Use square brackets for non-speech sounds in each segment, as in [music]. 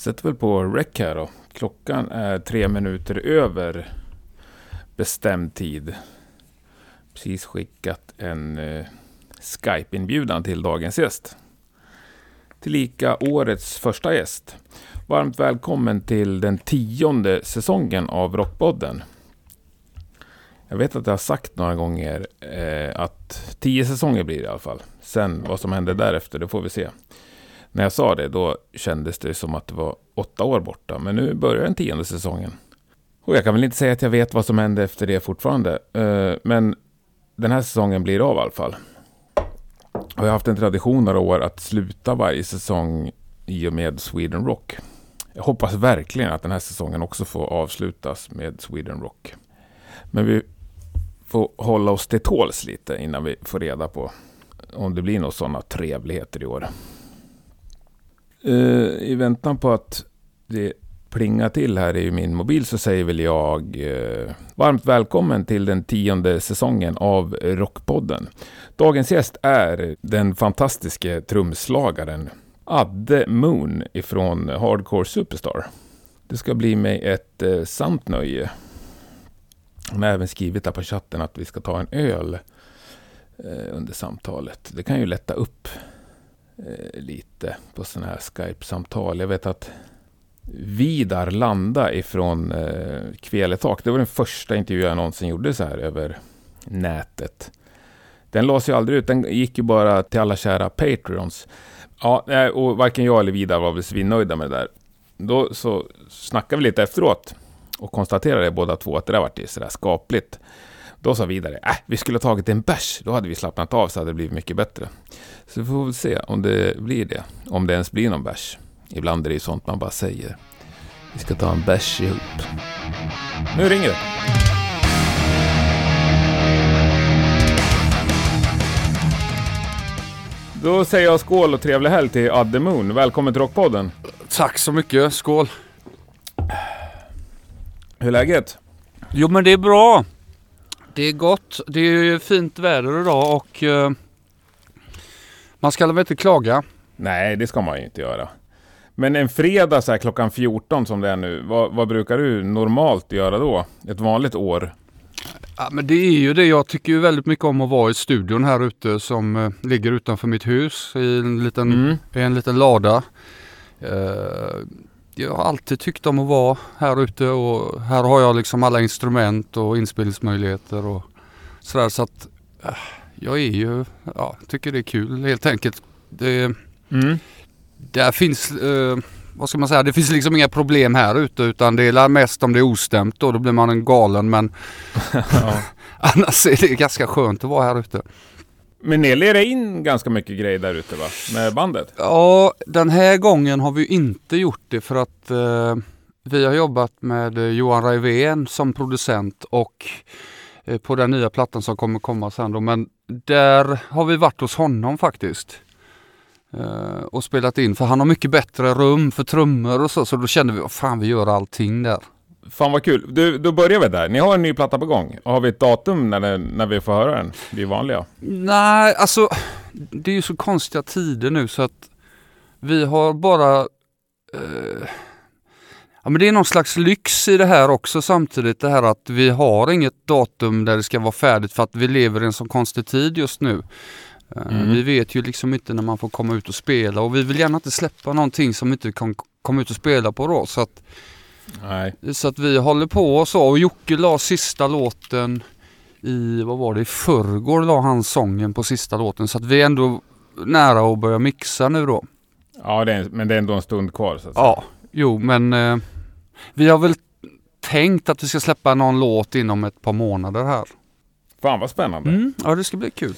Sätter väl på rec här då. Klockan är tre minuter över bestämd tid. Precis skickat en eh, Skype-inbjudan till dagens gäst. Tillika årets första gäst. Varmt välkommen till den tionde säsongen av Rockpodden. Jag vet att jag har sagt några gånger eh, att tio säsonger blir det i alla fall. Sen vad som händer därefter, det får vi se. När jag sa det, då kändes det som att det var åtta år borta. Men nu börjar den tionde säsongen. Och jag kan väl inte säga att jag vet vad som händer efter det fortfarande. Eh, men den här säsongen blir av i alla fall. Och jag har haft en tradition några år att sluta varje säsong i och med Sweden Rock. Jag hoppas verkligen att den här säsongen också får avslutas med Sweden Rock. Men vi får hålla oss till tåls lite innan vi får reda på om det blir några sådana trevligheter i år. Uh, I väntan på att det plingar till här i min mobil så säger väl jag uh, varmt välkommen till den tionde säsongen av Rockpodden. Dagens gäst är den fantastiske trumslagaren Adde Moon ifrån Hardcore Superstar. Det ska bli mig ett uh, sant nöje. Hon har även skrivit där på chatten att vi ska ta en öl under samtalet. Det kan ju lätta upp Eh, lite på sådana här Skype-samtal. Jag vet att Vidar Landa ifrån eh, Kveletak, det var den första intervju jag någonsin gjorde så här över nätet. Den lades ju aldrig ut, den gick ju bara till alla kära Patreons. Ja, och varken jag eller Vidar var väl svinnöjda med det där. Då så snackade vi lite efteråt och konstaterade båda två att det där vart ju sådär skapligt. Då sa Vidare, äh, vi skulle ha tagit en bärs, då hade vi slappnat av så hade det blivit mycket bättre. Så vi får väl se om det blir det. Om det ens blir någon bärs. Ibland är det ju sånt man bara säger. Vi ska ta en bärs ihop. Nu ringer det. Då säger jag skål och trevlig helg till Adde Moon. Välkommen till Rockpodden. Tack så mycket. Skål. Hur är läget? Jo men det är bra. Det är gott. Det är fint väder idag och uh, man ska väl inte klaga? Nej, det ska man ju inte göra. Men en fredag så här klockan 14 som det är nu, vad, vad, brukar du normalt göra då? Ett vanligt år? Ja, men det är ju det. Jag tycker ju väldigt mycket om att vara i studion här ute som uh, ligger utanför mitt hus i en liten, mm. i en liten lada. Uh, jag har alltid tyckt om att vara här ute och här har jag liksom alla instrument och inspelningsmöjligheter och sådär så att uh, jag är ju, ja, tycker det är kul helt enkelt. Det, mm. Där finns, eh, vad ska man säga, det finns liksom inga problem här ute utan det är mest om det är ostämt då, då blir man en galen men [laughs] [laughs] annars är det ganska skönt att vara här ute. Men ni lerar in ganska mycket grejer där ute va? Med bandet? Ja, den här gången har vi inte gjort det för att eh, vi har jobbat med eh, Johan Raivén som producent och eh, på den nya plattan som kommer komma sen då. Men där har vi varit hos honom faktiskt. eh, och spelat in för han har mycket bättre rum för trummor och så. Så då kände vi, fan vi gör allting där. Fan vad kul. Du, då börjar vi där. Ni har en ny platta på gång. Har vi ett datum när, det, när vi får höra den? Det är vanliga. Nej, alltså det är ju så konstiga tider nu så att vi har bara uh, Ja, men det är någon slags lyx i det här också samtidigt. Det här att vi har inget datum där det ska vara färdigt för att vi lever i en sån konstig tid just nu. Eh, mm. Vi vet ju liksom inte när man får komma ut och spela och vi vill gärna inte släppa någonting som inte kan komma ut och spela på då. Så att, Nej. så att vi håller på och så. Och Jocke la sista låten i, vad var det, i förrgår la han sången på sista låten. Så att vi är ändå nära att börja mixa nu då. Ja, det är, men det är ändå en stund kvar så att säga. Ja, Jo, men eh, vi har väl tänkt att vi ska släppa någon låt inom ett par månader här. Fan vad spännande. Mm, ja, det ska bli kul.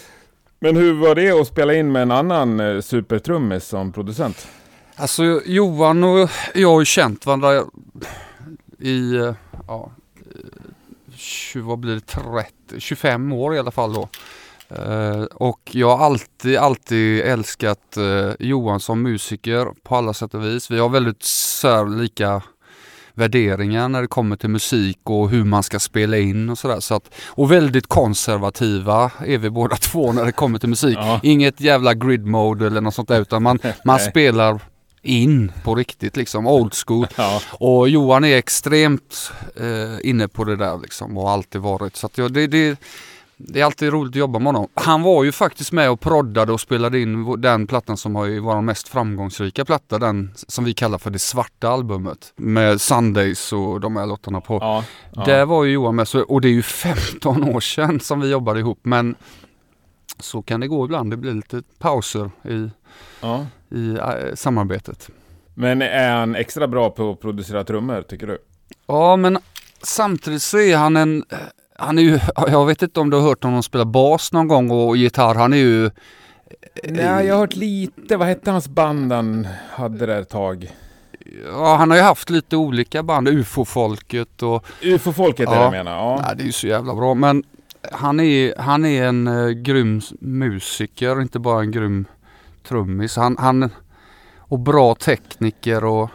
Men hur var det att spela in med en annan eh, supertrummis som producent? Alltså Johan och jag har ju känt varandra i, ja, 20, vad blir det, 30, 25 år i alla fall då. Uh, och jag har alltid, alltid älskat uh, Johan som musiker på alla sätt och vis. Vi har väldigt så lika värderingar när det kommer till musik och hur man ska spela in och sådär. Så och väldigt konservativa är vi båda [laughs] två när det kommer till musik. Ja. Inget jävla grid mode eller något sånt där utan man, [laughs] man spelar in på riktigt liksom, old school. Ja. Och Johan är extremt eh, inne på det där liksom och har alltid varit. Så att jag, det, det, det är alltid roligt att jobba med honom. Han var ju faktiskt med och proddade och spelade in den plattan som har ju vår mest framgångsrika platta. Den som vi kallar för det svarta albumet. Med Sundays och de här låtarna på. Ja. ja. Där var ju Johan med. Och det är ju 15 [laughs] år sedan som vi jobbade ihop. Men så kan det gå ibland. Det blir lite pauser i, ja. I eh, samarbetet. Men är han extra bra på att producera trummor, tycker du? Ja, men samtidigt så är han en... Han är ju, [laughs] jag vet inte om du har hört honom spela bas någon gång och gitarr. Han är ju... Nej, jag har hört lite. Vad hette hans band han hade där ett tag? Ja, han har ju haft lite olika band. UFO-folket och... UFO-folket är Ja. det jag menar. Ja. Nej, det är ju så jävla bra. Men han är, han är en uh, grym musiker, inte bara en grym trummis. Han, han, och bra tekniker och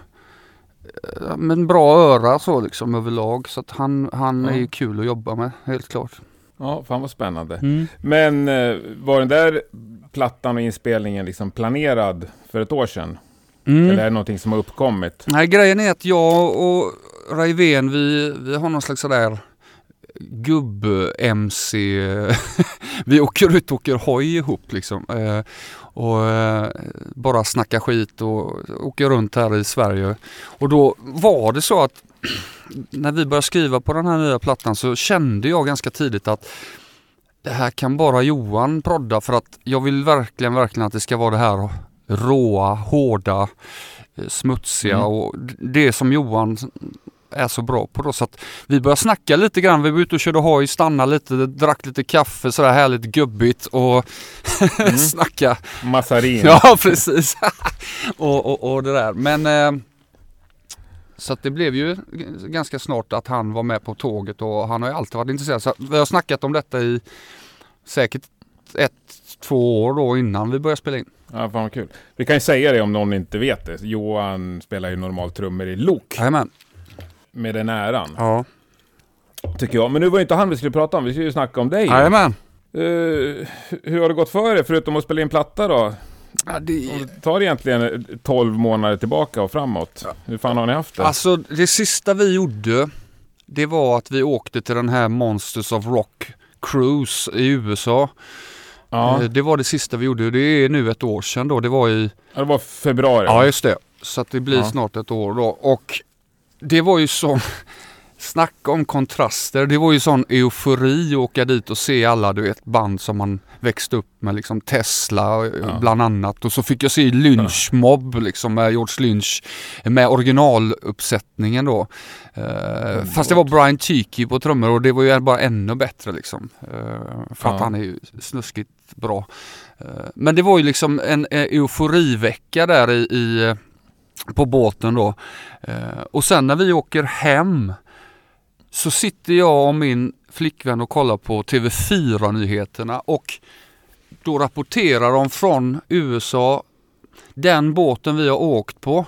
eh, men bra öra så liksom överlag. Så att han, han Ja. är ju kul att jobba med, helt klart. ja, fan vad spännande. Men eh, var den där plattan och inspelningen liksom planerad för ett år sedan? Mm. Eller är det någonting som har uppkommit? Nej, grejen är att jag och Raivén, vi, vi har någon slags sådär gubb-MC. [laughs] vi åker ut och åker hoj ihop liksom. Och eh, bara snackar skit och åker runt här i Sverige. Och då var det så att [clears throat] när vi började skriva på den här nya plattan så kände jag ganska tidigt att det här kan bara Johan prodda för att jag vill verkligen, verkligen att det ska vara det här råa, hårda, eh, smutsiga Mm. och det som Johan är så bra på då. Så att vi började snacka lite grann. Vi var ute och körde hoj, stannade lite, drack lite kaffe sådär härligt gubbigt och [laughs] Mm. snacka. Massarin. Ja [laughs] precis. [laughs] och, och, och det där. Men eh, så att det blev ju ganska snart att han var med på tåget och han har ju alltid varit intresserad. Så vi har snackat om detta i säkert ett, två år då innan vi började spela in. Ja, fan vad kul. Vi kan ju säga det om någon inte vet det. Johan spelar ju normalt trummor i Lok. Jajamän. Med den äran. Ja. Tycker jag. Men nu var ju inte han vi skulle prata om. Vi skulle ju snacka om dig. Jajamän. Eh, hur har det gått för er förutom att spela in platta då? Ja, det, det tar egentligen 12 månader tillbaka och framåt. Hur fan har ni haft det? Alltså det sista vi gjorde det var att vi åkte till den här Monsters of Rock Cruise i USA. ja. Eh, Det var det sista vi gjorde. Det är nu ett år sedan då. Det var i ja, det var februari. Ja just det. Så att det blir Ja. snart ett år då. Och det var ju sån, snacka om kontraster. Det var ju sån eufori att åka dit och se alla du vet band som man växte upp med. Liksom Tesla eh, Ja. bland annat. Och så fick jag se Lynch Mob liksom med George Lynch med originaluppsättningen då. Eh, fast det var Brian Cheeky på trummor och det var ju bara ännu bättre liksom. Eh, för att Ja. han är ju snuskigt bra. Men det var ju liksom en euforivecka där i, i på båten då. Eh, Och sen när vi åker hem så sitter jag och min flickvän och kollar på TV4-nyheterna och då rapporterar de från USA den båten vi har åkt på,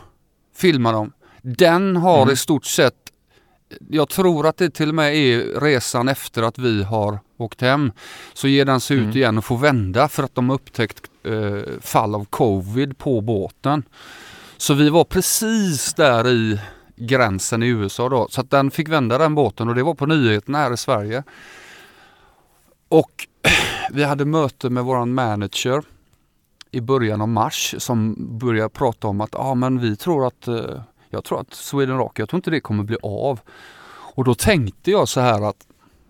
filmar de. Den har Mm. i stort sett, jag tror att det till och med är resan efter att vi har åkt hem. Så ger den sig ut Mm. igen och får vända för att de har upptäckt eh, fall av covid på båten. Så vi var precis där i gränsen i USA då. Så att den fick vända den båten och det var på nyheterna här i Sverige. Och [clears throat] vi hade möte med våran manager i början av mars som började prata om att ah, men vi tror att eh, jag tror att Sweden Rock, jag tror inte det kommer bli av. Och då tänkte jag så här att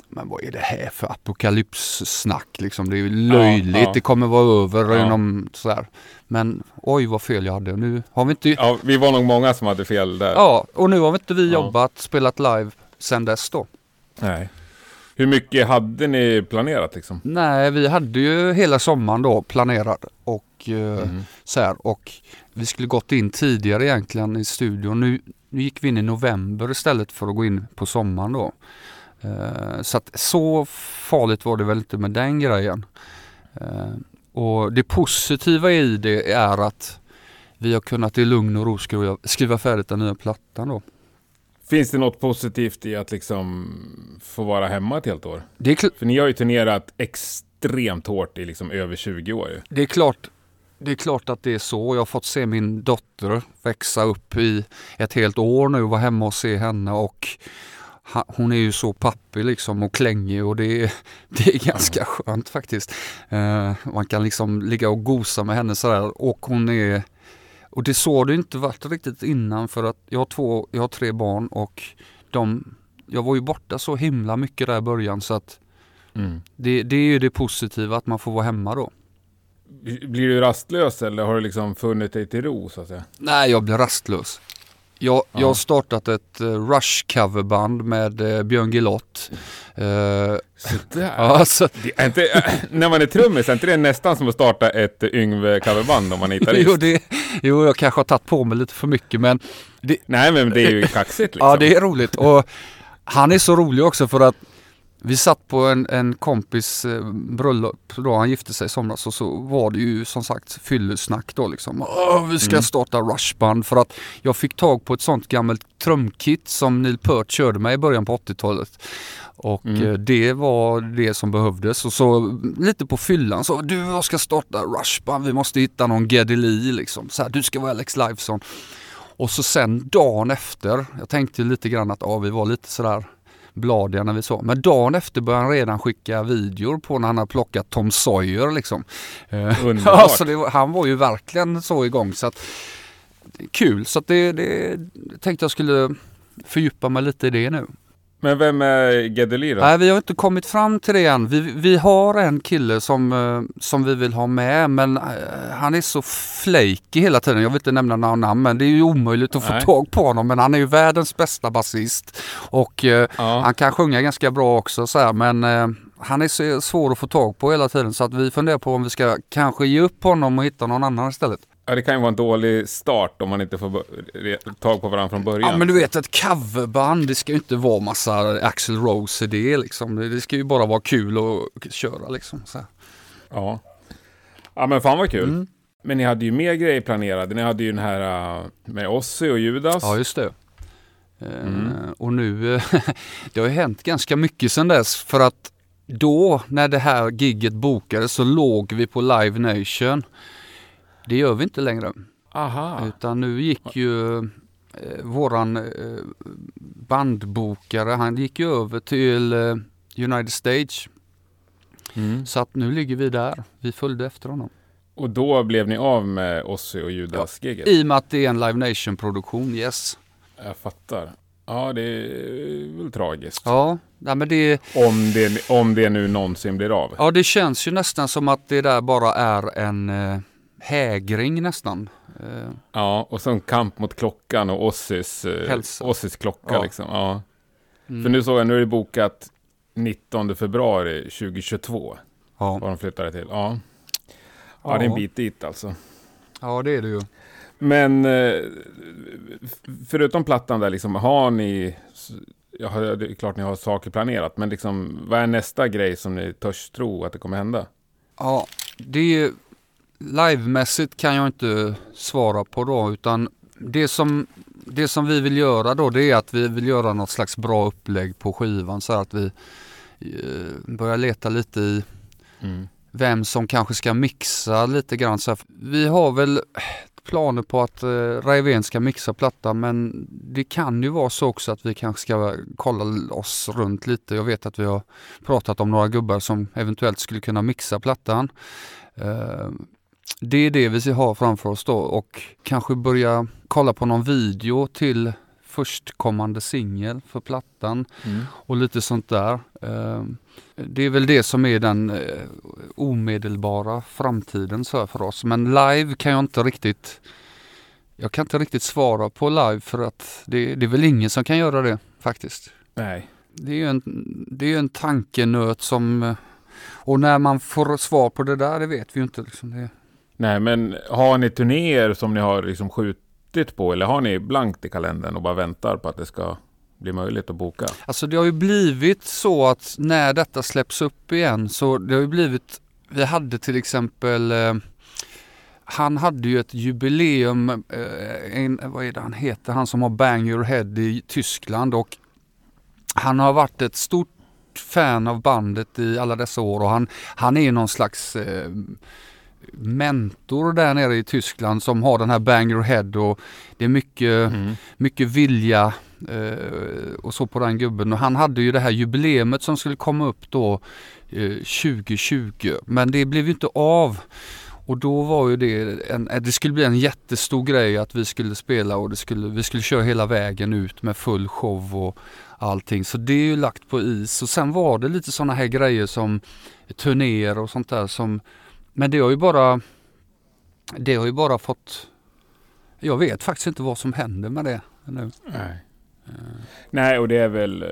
men vad är det här för apokalypssnack liksom? Det är ju löjligt, ja. det kommer vara över Ja. inom sådär. Men oj vad fel jag hade. Nu har vi inte... Ja, vi var nog många som hade fel där. Ja, och nu har vi inte vi Ja. jobbat, spelat live sen dess då. Nej. Hur mycket hade ni planerat liksom? Nej, vi hade ju hela sommaren då planerad och eh, Mm. så här och vi skulle gått in tidigare egentligen i studion. Nu, nu gick vi in i november istället för att gå in på sommaren då. Eh, så att så farligt var det väl inte med den grejen. Eh, och det positiva i det är att vi har kunnat i lugn och ro skriva, skriva färdigt den nya plattan då. Finns det något positivt i att liksom få vara hemma ett helt år? För ni har ju turnerat extremt hårt i liksom över 20 år ju. det är klart det är klart att det är så. Jag har fått se min dotter växa upp i ett helt år nu och vara hemma och se henne och hon är ju så pappig liksom och klängig och det är, [laughs] det är ganska skönt faktiskt. Uh, man kan liksom ligga och gosa med henne sådär och hon är och det så har det inte varit riktigt innan för att jag har två, jag har tre barn och de, jag var ju borta så himla mycket där i början så att mm. det, det är ju det positiva att man får vara hemma då. Blir du rastlös eller har du liksom funnit dig till ro så att säga? Nej, jag blir rastlös. Jag, ja. jag har startat ett uh, Rush coverband med uh, Björn Gilott. Uh, [laughs] ja, så. Inte, [laughs] när man är trummis, är inte det nästan som att starta ett Yngve coverband om man är [laughs] gitarrist? jo, det, jo, jag kanske har tagit på mig lite för mycket men... Det, Nej, men det är ju kaxigt liksom. Ja, det är roligt och han är så rolig också för att vi satt på en, en kompis eh, bröllop då han gifte sig i somras och så var det ju som sagt fyllesnack då liksom. Vi ska mm. starta Rushband för att jag fick tag på ett sånt gammalt trumkit som Neil Peart körde med i början på 80-talet. Och mm. eh, det var det som behövdes och så lite på fyllan så du jag ska starta Rushband, vi måste hitta någon Geddy Lee liksom. Så här, du ska vara Alex Lifeson. Och så sen dagen efter, jag tänkte lite grann att ja, vi var lite sådär bladiga när vi såg. Men dagen efter började han redan skicka videor på när han har plockat Tom Sawyer liksom. Eh, [laughs] Underbart. så det, han var ju verkligen så igång så att kul så att det, det tänkte jag skulle fördjupa mig lite i det nu. Men vem är Gedeli då? Nej, vi har inte kommit fram till det än. Vi, vi har en kille som, eh, som vi vill ha med men eh, han är så flaky hela tiden. Jag vill inte nämna några namn men det är ju omöjligt att Nej. få tag på honom. Men han är ju världens bästa basist. Och eh, ja. han kan sjunga ganska bra också så här, men han är svår att få tag på hela tiden så att vi funderar på om vi ska kanske ge upp honom och hitta någon annan istället. Ja, det kan ju vara en dålig start om man inte får tag på varandra från början. Ja, men du vet ett coverband, det ska ju inte vara massa Axel Rose i det liksom. Det ska ju bara vara kul att köra liksom. Så. Ja. Ja, men fan vad kul. Mm. Men ni hade ju mer grejer planerade. Ni hade ju den här uh, med Ossi och Judas. Ja, just det. Eh, mm. Och nu, [laughs] det har ju hänt ganska mycket sedan dess för att då när det här gigget bokades så låg vi på Live Nation. Det gör vi inte längre. Aha. Utan nu gick ju eh, våran eh, bandbokare, han gick ju över till eh, United Stage. Mm. Så att nu ligger vi där. Vi följde efter honom. Och då blev ni av med Ozzy och Judas-giget? Ja, I och med att det är en Live Nation-produktion, yes. Jag fattar. Ja, det är väl tragiskt. Ja, nej, men det... Om det, om det nu någonsin blir av. Ja, det känns ju nästan som att det där bara är en eh, hägring nästan. Eh, ja, och så en kamp mot klockan och Ossis, eh, Ossis klocka ja. liksom. Ja. Mm. För nu såg jag, nu är det bokat 19 februari 2022. Ja. Vad de flyttade till. Ja. Ja, det är en bit dit alltså. Ja, det är det ju. Men eh, förutom plattan där, liksom, har ni... Ja, det är klart ni har saker planerat, men liksom, vad är nästa grej som ni törs tro att det kommer hända? Ja, det är livemässigt kan jag inte svara på då utan det som, det som vi vill göra då det är att vi vill göra något slags bra upplägg på skivan så att vi eh, börjar leta lite i mm. vem som kanske ska mixa lite grann. Så vi har väl planer på att eh, Raven ska mixa plattan men det kan ju vara så också att vi kanske ska kolla oss runt lite. Jag vet att vi har pratat om några gubbar som eventuellt skulle kunna mixa plattan. Eh, det är det vi har framför oss då och kanske börja kolla på någon video till förstkommande singel för plattan mm. och lite sånt där. Ehm, det är väl det som är den eh, omedelbara framtiden för oss. Men live kan jag inte riktigt jag kan inte riktigt svara på live för att det, det är väl ingen som kan göra det faktiskt. Nej. Det är ju en, det är en tankenöt som och när man får svar på det där, det vet vi ju inte. Liksom. Det, Nej, men har ni turnéer som ni har liksom skjutit på eller har ni blankt i kalendern och bara väntar på att det ska bli möjligt att boka? Alltså det har ju blivit så att när detta släpps upp igen så det har ju blivit, vi hade till exempel eh, han hade ju ett jubileum, eh, en, vad är det han heter, han som har Bang Your Head i Tyskland och han har varit ett stort fan av bandet i alla dessa år och han, han är någon slags eh, mentor där nere i Tyskland som har den här Bang Your Head och det är mycket, Mm. mycket vilja eh, och så på den gubben. Och han hade ju det här jubileumet som skulle komma upp då eh, 2020 men det blev ju inte av. Och då var ju det, en, det skulle bli en jättestor grej att vi skulle spela och det skulle, vi skulle köra hela vägen ut med full show och allting. Så det är ju lagt på is. Och sen var det lite sådana här grejer som turnéer och sånt där som Men det har ju bara Det har ju bara fått Jag vet faktiskt inte vad som händer med det nu. Nej. Nej, och det är väl eh,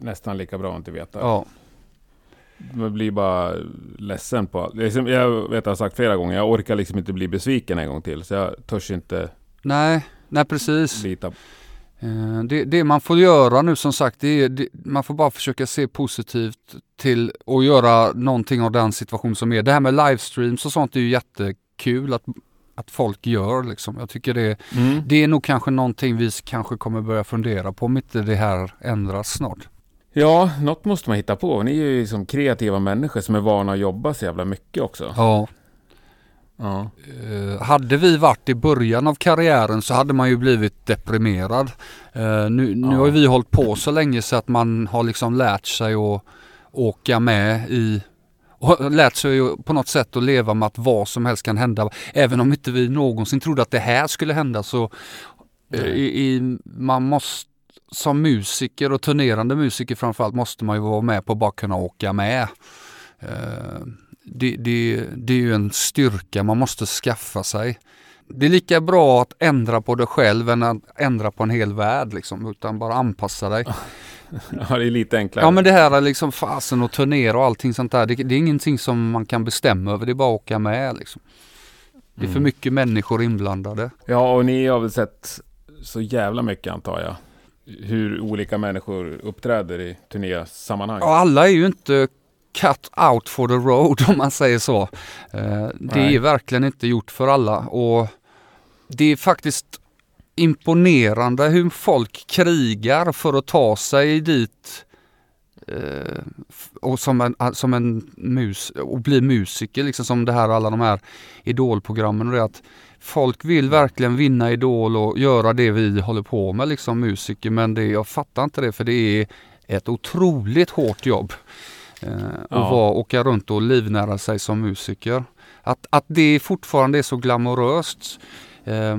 nästan lika bra att inte veta. Ja, Man blir bara ledsen på allt. Det är som- Jag vet att jag har sagt flera gånger, jag orkar liksom inte bli besviken en gång till. Så jag törs inte nej, nej precis. lita. Eh, Det, det man får göra nu som sagt, det är, det, man får bara försöka se positivt till och göra någonting av den situation som är. Det här med livestreams och sånt är ju jättekul att, att folk gör liksom. Jag tycker det, Mm. det är nog kanske någonting vi kanske kommer börja fundera på om inte det här ändras snart. Ja, något måste man hitta på. Ni är ju som kreativa människor som är vana att jobba så jävla mycket också. Ja. Ja. Eh, hade vi varit i början av karriären så hade man ju blivit deprimerad. Eh, nu nu Ja. har ju vi hållit på så länge så att man har liksom lärt sig att åka med i och lärt sig på något sätt att leva med att vad som helst kan hända. Även om inte vi någonsin trodde att det här skulle hända så eh, i, i, man måste som musiker och turnerande musiker framförallt måste man ju vara med på att bara kunna åka med. Det, det, det är ju en styrka man måste skaffa sig. Det är lika bra att ändra på det själv än att ändra på en hel värld liksom, utan bara anpassa dig. [laughs] ja, det är lite enklare. Ja men det här är liksom fasen och turnera och allting sånt där. Det, det är ingenting som man kan bestämma över, det är bara att åka med liksom. Det är för Mm. mycket människor inblandade. Ja, och ni har väl sett så jävla mycket antar jag. Hur olika människor uppträder i turnésammanhang. Och alla är ju inte cut out for the road [laughs] om man säger så. Eh, det är verkligen inte gjort för alla och det är faktiskt imponerande hur folk krigar för att ta sig dit eh, och som en, som en mus och bli musiker liksom som det här alla de här idolprogrammen och det att folk vill verkligen vinna idol och göra det vi håller på med liksom musiker men det, jag fattar inte det för det är ett otroligt hårt jobb. Eh, Ja. att vara, åka runt och livnära sig som musiker. Att, att det fortfarande är så glamoröst eh,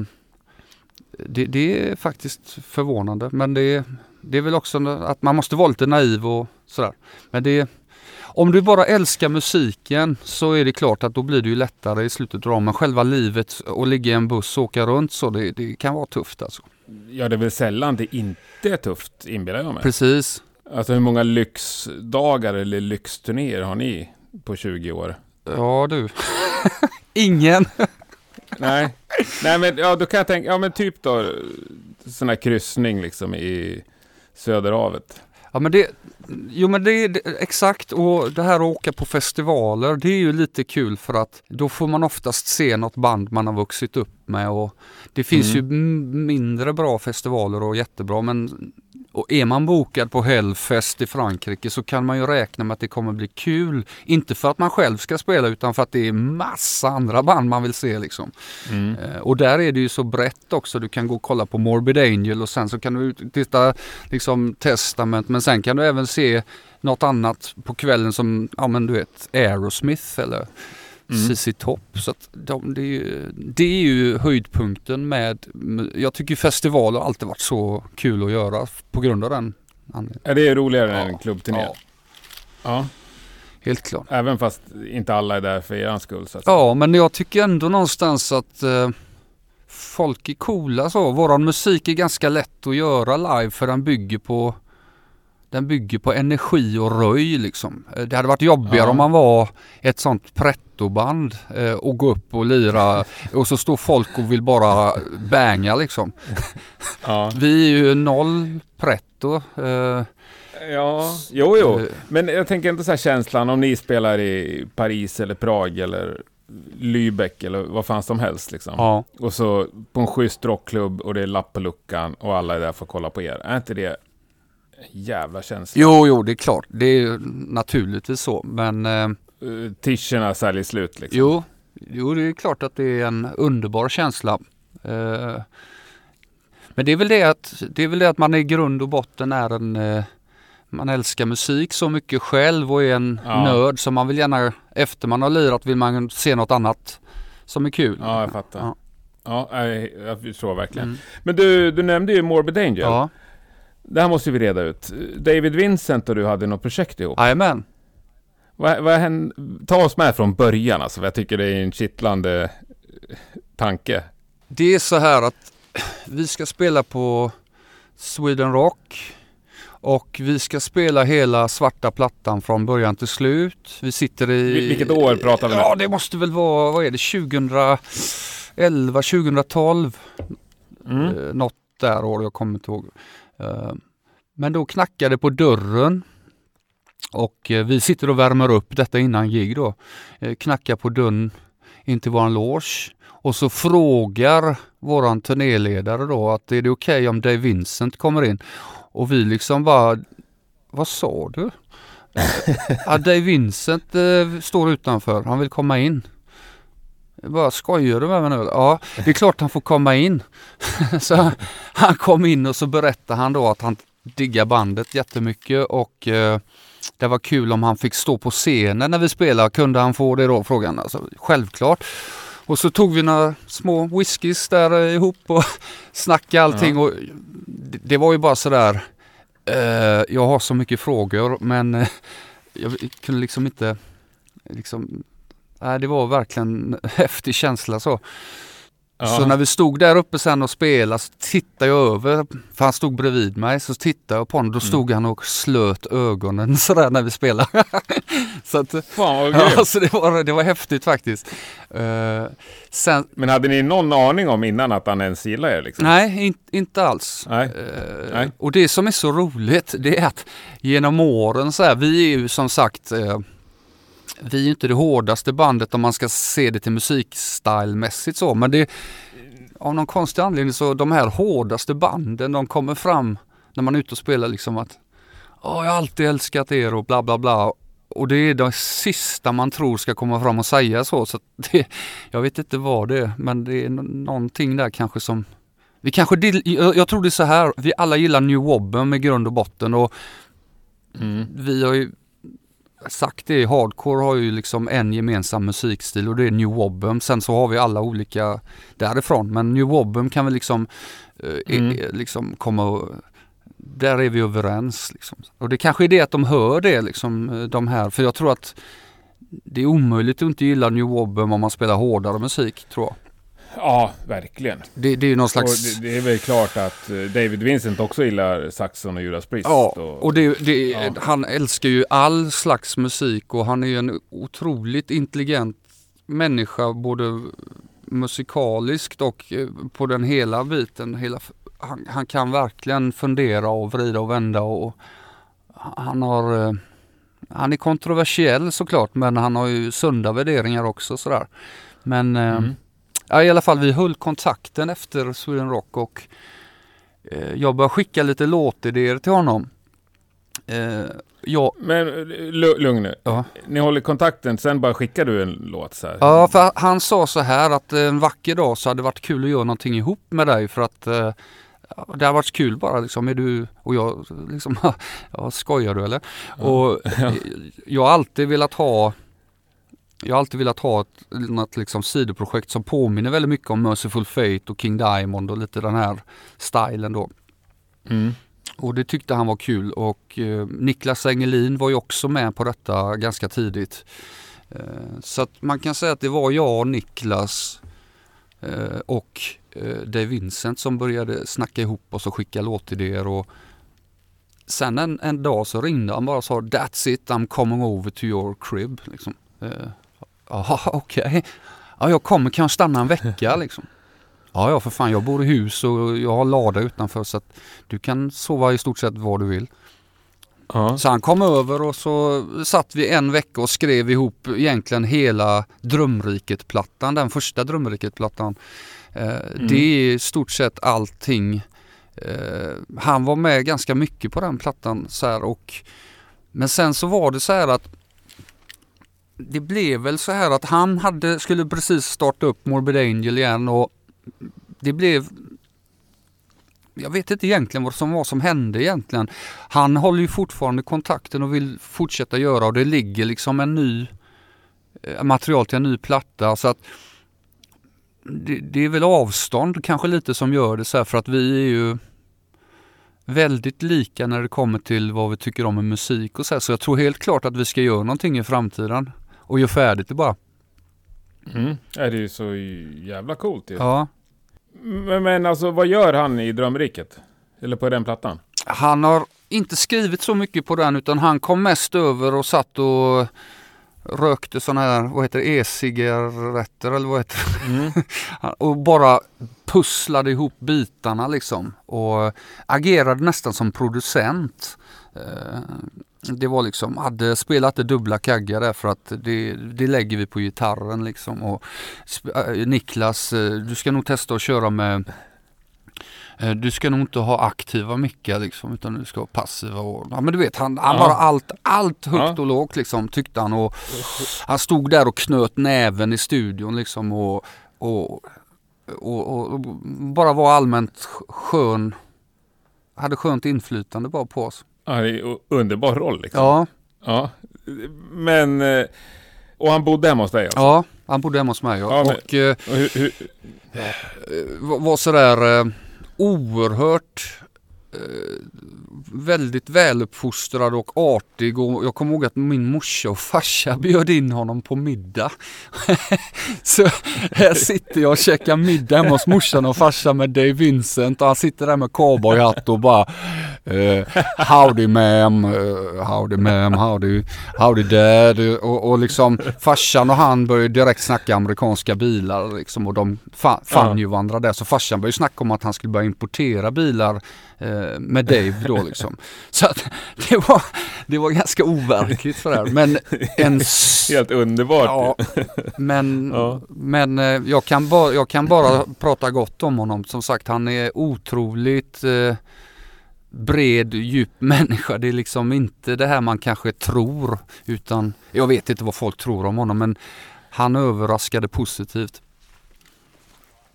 det, det är faktiskt förvånande men det, det är väl också att man måste vara lite naiv och sådär. Men det, om du bara älskar musiken så är det klart att då blir det ju lättare i slutet av dagen. Men själva livet och ligga i en buss och åka runt så det, det kan vara tufft alltså. Ja, det är väl sällan det inte är tufft, inbillar jag mig. Precis. Alltså hur många lyxdagar eller lyxturnéer har ni på 20 år? Ja du. [laughs] Ingen. [laughs] Nej, Nej men ja, då kan jag tänka, ja men typ då sån här kryssning liksom i Söderhavet. Ja men det, jo men det är det- exakt och det här att åka på festivaler det är ju lite kul för att då får man oftast se något band man har vuxit upp med och det finns Mm. ju mindre bra festivaler och jättebra men och är man bokad på Hellfest i Frankrike så kan man ju räkna med att det kommer bli kul. Inte för att man själv ska spela utan för att det är massa andra band man vill se liksom. Mm. Eh, Och där är det ju så brett också. Du kan gå och kolla på Morbid Angel och sen så kan du titta liksom Testament men sen kan du även se något annat på kvällen som, ja men du vet, Aerosmith eller Mm. ZZ Top. Så de, det, är ju, det är ju höjdpunkten med, jag tycker festivaler har alltid varit så kul att göra på grund av den anledningen. Ja, det är roligare än Ja, en klubbturné. ja. Ja. Helt klart. även fast inte alla är där för er skull. Så att. Ja, men jag tycker ändå någonstans att eh, folk är coola så. Våran musik är ganska lätt att göra live för den bygger på den bygger på energi och röj liksom. Eh, Det hade varit jobbigare Ja. om man var ett sånt pretto-band eh, och gå upp och lira och så står folk och vill bara banga liksom. Ja. Vi är ju noll pretto. Eh, ja, jo, jo. eh, Men jag tänker inte så här känslan om ni spelar i Paris eller Prag eller Lübeck eller vad fan som helst liksom. ja. Och så på en schysst rockklubb och det är lapp på luckan och alla är där för att kolla på er. Är inte det jävla känsla? Jo, jo, det är klart. Det är naturligtvis så. Men eh, Uh, Tischerna säljer slut liksom. jo, Jo, det är klart att det är en underbar känsla. Eh, men det är väl det att, det är väl det att man i grund och botten är en eh, man älskar musik så mycket själv och är en Ja. nörd så man vill gärna efter man har lirat vill man se något annat som är kul. Ja, jag fattar. Ja. Ja, nej, jag förstår verkligen. Mm. Men du, du nämnde ju Morbid Angel. Ja, Det här måste vi reda ut. David Vincent och du hade något projekt ihop. jajamän. Vad, vad hände? Ta oss med från början alltså, för jag tycker det är en kittlande eh, tanke. Det är så här att vi ska spela på Sweden Rock och vi ska spela hela svarta plattan från början till slut. Vi sitter i... Vil- vilket år pratar vi nu? Ja, det måste väl vara, vad är det, 2011, 2012? Mm. Eh, något där år, jag kommer inte ihåg. Eh, men då knackade det på dörren och eh, vi sitter och värmer upp detta innan gig då. Eh, knackar på dörren in till våran loge och så frågar våran turnéledare då att är det okej om Dave Vincent kommer in? Och vi liksom bara, vad sa du? [laughs] ja, Dave Vincent eh, står utanför, han vill komma in. Bara skojar du med mig nu? Ja, det är klart han får komma in. [laughs] så han kom in och så berättade han då att han diggar bandet jättemycket och eh, det var kul om han fick stå på scenen när vi spelade. Kunde han få det då? Frågan alltså, självklart. Och så tog vi några små whiskys där eh, ihop och [laughs] snackade allting. Och det, det var ju bara sådär. Eh, jag har så mycket frågor men eh, jag kunde liksom inte liksom, nej, det var verkligen en [laughs] häftig känsla så. Ja. Så när vi stod där uppe sen och spelade så tittade jag över, för han stod bredvid mig, så tittade jag på honom. Då stod han och slöt ögonen [laughs] sådär när vi spelade. [laughs] så att, Fan vad ja, så det var, det var häftigt faktiskt. Eh, sen, Men hade ni någon aning om innan att han ens gillar er liksom? nej, in, inte alls. Nej. Eh, Nej. Och det som är så roligt det är att genom åren så här, vi är ju som sagt eh, vi är ju inte det hårdaste bandet om man ska se det till musikstylmässigt så men det av någon konstig anledning så de här hårdaste banden de kommer fram när man är ute och spelar liksom att Åh, jag har alltid älskat er och bla bla bla. Och det är det sista man tror ska komma fram och säga så. så [laughs] det, jag vet inte vad det är men det är nå- någonting där kanske som vi kanske, jag jag tror det är så här, vi alla gillar New Wobben med grund och botten och Mm. vi har ju sagt det, hardcore har ju liksom en gemensam musikstil och det är New Wobben. Sen så har vi alla olika därifrån men New Wobben kan vi liksom, eh, Mm. liksom komma och, där är vi överens. Liksom. Och det kanske är det att de hör det liksom, eh, de här, för jag tror att det är omöjligt att inte gilla New Wobben om man spelar hårdare musik tror jag. Ja, verkligen. Det, det är ju någon slags... det, det är väl klart att eh, David Vincent också gillar Saxon och Judas Priest. Ja, och, och det, det, Ja. han älskar ju all slags musik och han är ju en otroligt intelligent människa både musikaliskt och eh, på den hela biten. Hela, han, han kan verkligen fundera och vrida och vända och han har eh, han är kontroversiell såklart men han har ju sunda värderingar också sådär. Men Mm. Ja, i alla fall vi höll kontakten efter Sweden Rock och eh, jag började skicka lite låtidéer till honom. Eh, jag, Men lu- lugn nu. ja. Ni håller kontakten, sen bara skickar du en låt så här. ja, för han sa så här att en vacker dag så hade det varit kul att göra någonting ihop med dig för att eh, det har varit kul bara liksom. Är du, och jag liksom, [laughs] ja skojar du eller? Och [laughs] eh, jag har alltid velat ha jag har alltid velat ha ett något liksom sidoprojekt som påminner väldigt mycket om Merciful Fate och King Diamond och lite den här stilen då. Mm. Och det tyckte han var kul och eh, Niklas Engelin var ju också med på detta ganska tidigt. Eh, så att man kan säga att det var jag Niklas eh, och eh, Dave Vincent som började snacka ihop oss och skicka låtidéer och sen en, en dag så ringde han bara och sa That's it, I'm coming over to your crib. Liksom. Jaha, okej. Ja, jag kommer, kan jag stanna en vecka [laughs] liksom? Ja, ja för fan, jag bor i hus och jag har lada utanför så att du kan sova i stort sett var du vill. Ja. Så han kom över och så satt vi en vecka och skrev ihop egentligen hela Drömriket-plattan, den första Drömriket-plattan. Eh, Det är i stort sett allting. Eh, han var med ganska mycket på den plattan så här och men sen så var det så här att det blev väl så här att han hade, skulle precis starta upp Morbid Angel igen och det blev jag vet inte egentligen vad som vad som hände egentligen. Han håller ju fortfarande kontakten och vill fortsätta göra och det ligger liksom en ny eh, material till en ny platta. Så att det, det är väl avstånd kanske lite som gör det så här för att vi är ju väldigt lika när det kommer till vad vi tycker om med musik och så här. Så jag tror helt klart att vi ska göra någonting i framtiden och göra färdigt det bara. Mm. Det är ju så jävla coolt ju. Ja. Men, men alltså vad gör han i Drömriket? Eller på den plattan? Han har inte skrivit så mycket på den utan han kom mest över och satt och rökte sådana här, vad heter det, e-cigaretter eller vad heter det? Mm. [laughs] och bara pusslade ihop bitarna liksom och agerade nästan som producent. Det var liksom, hade spelat det dubbla kaggar där för att det, det lägger vi på gitarren liksom. Och äh, Niklas, äh, du ska nog testa att köra med äh, du ska nog inte ha aktiva mickar liksom utan du ska ha passiva. Och, ja men du vet han, han ja. bara allt, allt högt ja. och lågt liksom tyckte han. Och han stod där och knöt näven i studion liksom och, och, och, och bara var allmänt skön. Hade skönt inflytande bara på oss. Ja, det är underbar roll liksom. Ja. Ja. Men, eh, och han bodde hemma hos dig alltså? Ja, han bodde hemma hos mig. Ja. och, och hur, hur? var sådär oerhört väldigt väluppfostrad och artig och jag kommer ihåg att min morsa och farsa [laughs] bjöd in honom på middag. [laughs] så här sitter jag och käkar middag hemma hos morsan och farsan med Dave Vincent och han sitter där med cowboyhatt och bara uh, Howdy ma'am, uh, howdy ma'am, howdy, howdy dad och, och liksom farsan och han började direkt snacka amerikanska bilar liksom och de fann ja. ju varandra där så farsan började snacka om att han skulle börja importera bilar uh, med Dave då liksom. [laughs] Så att det var, det var ganska overkligt för det här. Men en... [laughs] Helt underbart. Ja, [laughs] men, ja. men eh, jag, kan bara, jag kan bara prata gott om honom. Som sagt, han är otroligt eh, bred, djup människa. Det är liksom inte det här man kanske tror. Utan, jag vet inte vad folk tror om honom men han överraskade positivt.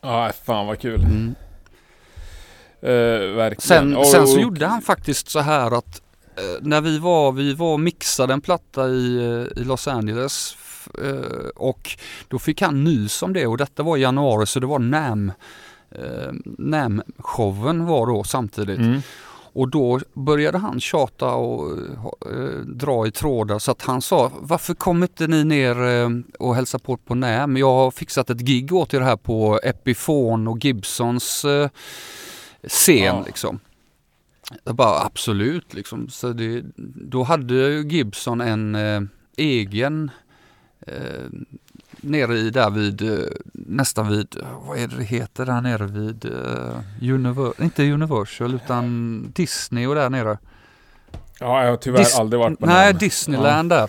Ja, fan vad kul. Mm. Eh, sen, och, sen så gjorde han faktiskt så här att eh, när vi var, vi var mixade en platta i, eh, i Los Angeles eh, och då fick han nys om det och detta var i januari så det var NAM eh, NAM-showen var då samtidigt. Mm. Och då började han tjata och eh, dra i trådar så att han sa varför kommer inte ni ner eh, och hälsa på på NAM? Jag har fixat ett gig åt er här på Epiphone och Gibsons eh, scen ja. liksom. Jag bara absolut liksom. Så det, då hade Gibson en eh, egen eh, nere i där vid, eh, nästan vid, vad är det det heter där nere vid, uh, Univer inte Universal utan Disney och där nere. Ja, jag har tyvärr Dis aldrig varit på Nej, namn. Disneyland ja.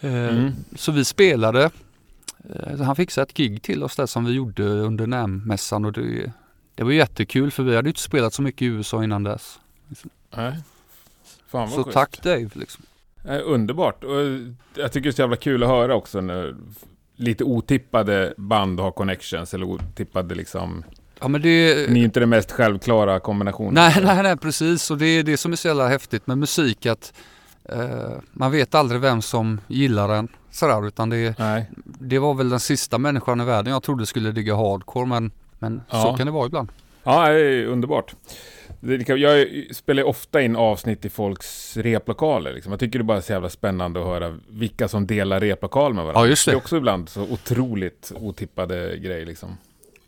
där. Uh, mm. Så vi spelade. Uh, han fixade ett gig till oss där som vi gjorde under NAM-mässan och det, det var jättekul för vi hade inte spelat så mycket i USA innan dess. Nej. Fan vad så schysst. tack Dave. Liksom. Eh, underbart. Och jag tycker det är så jävla kul att höra också när lite otippade band har connections eller otippade liksom Ja, men det... Ni är inte den mest självklara kombinationen. Nej, [laughs] nej, nej, precis. Och det är det som är så jävla häftigt med musik att eh, man vet aldrig vem som gillar den sådär utan det, det var väl den sista människan i världen jag trodde skulle digga hardcore men men ja. så kan det vara ibland. Ja, det är underbart. Jag spelar ofta in avsnitt i folks replokaler. Liksom. Jag tycker det är bara så jävla spännande att höra vilka som delar replokal med varandra. Ja, just det. det är också ibland så otroligt otippade grejer. Liksom.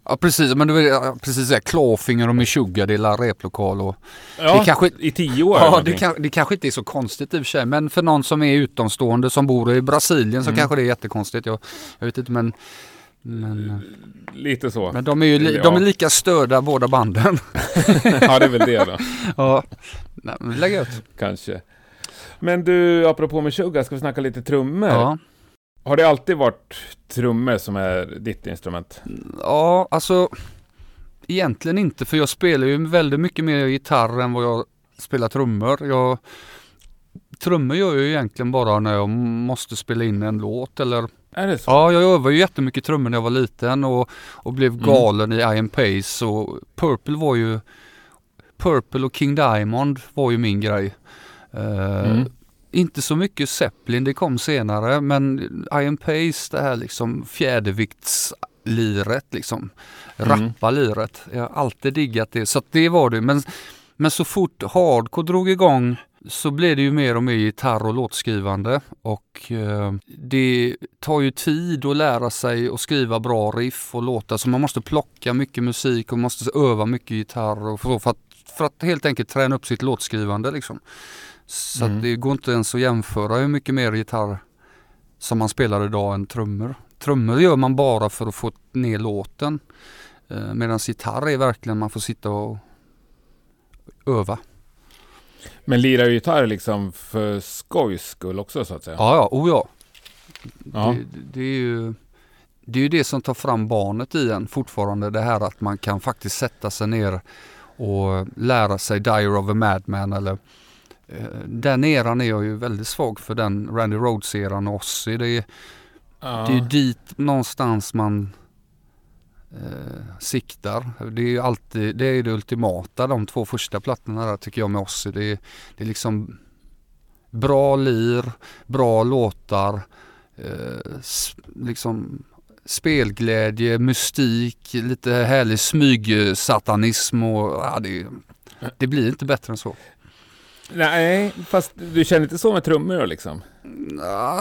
Ja precis, men du vet precis det, Clawfinger och Meshuggah delar replokal och... Ja, det kanske, i tio år. Ja, det, kan, det kanske inte är så konstigt i och för sig, men för någon som är utomstående som bor i Brasilien så mm. kanske det är jättekonstigt. Jag, jag vet inte men men, eh, Lite så. Men de är ju li, ja. de är lika störda båda banden. [laughs] ja det är väl det då. ja, Nej, men lägg ut. Kanske. Men du, apropå med Sugar, ska vi snacka lite trummor? Ja. Har det alltid varit trummor som är ditt instrument? Ja, alltså egentligen inte för jag spelar ju väldigt mycket mer gitarr än vad jag spelar trummor. Jag trummor gör jag ju egentligen bara när jag måste spela in en låt eller Är det så? Ja, jag övade ju jättemycket trummor när jag var liten och, och blev Mm. galen i Iron Pace och Purple var ju Purple och King Diamond var ju min grej. Eh, Mm. Inte så mycket Zeppelin, det kom senare, men Iron Pace, det här liksom fjäderviktsliret liksom. Mm. Rappa liret. Jag har alltid diggat det, så det var det. Men, men så fort hardcore drog igång så blev det ju mer och mer gitarr och låtskrivande och eh, det tar ju tid att lära sig att skriva bra riff och låtar så man måste plocka mycket musik och måste öva mycket gitarr och för, för, att, för att helt enkelt träna upp sitt låtskrivande liksom. Så Mm. det går inte ens att jämföra hur mycket mer gitarr som man spelar idag än trummor. Trummor gör man bara för att få ner låten eh, medan gitarr är verkligen man får sitta och öva. Men lirar du gitarr liksom för skojs skull också så att säga? Ja, ja, oh ja. Ja. Det, det, är ju, det är ju det som tar fram barnet i en fortfarande. Det här att man kan faktiskt sätta sig ner och lära sig Diary of a Madman eller eh, den eran är jag ju väldigt svag för den Randy Rhodes-eran och Ozzy. Det är, Ja. det är ju dit någonstans man eh, siktar. Det är ju alltid, det är det ultimata, de två första plattorna där tycker jag med Ozzy. Det är, det är liksom bra lir, bra låtar, eh, liksom spelglädje, mystik, lite härlig smygsatanism och ja, det, det blir inte bättre än så. Nej, fast du känner inte så med trummor då, liksom?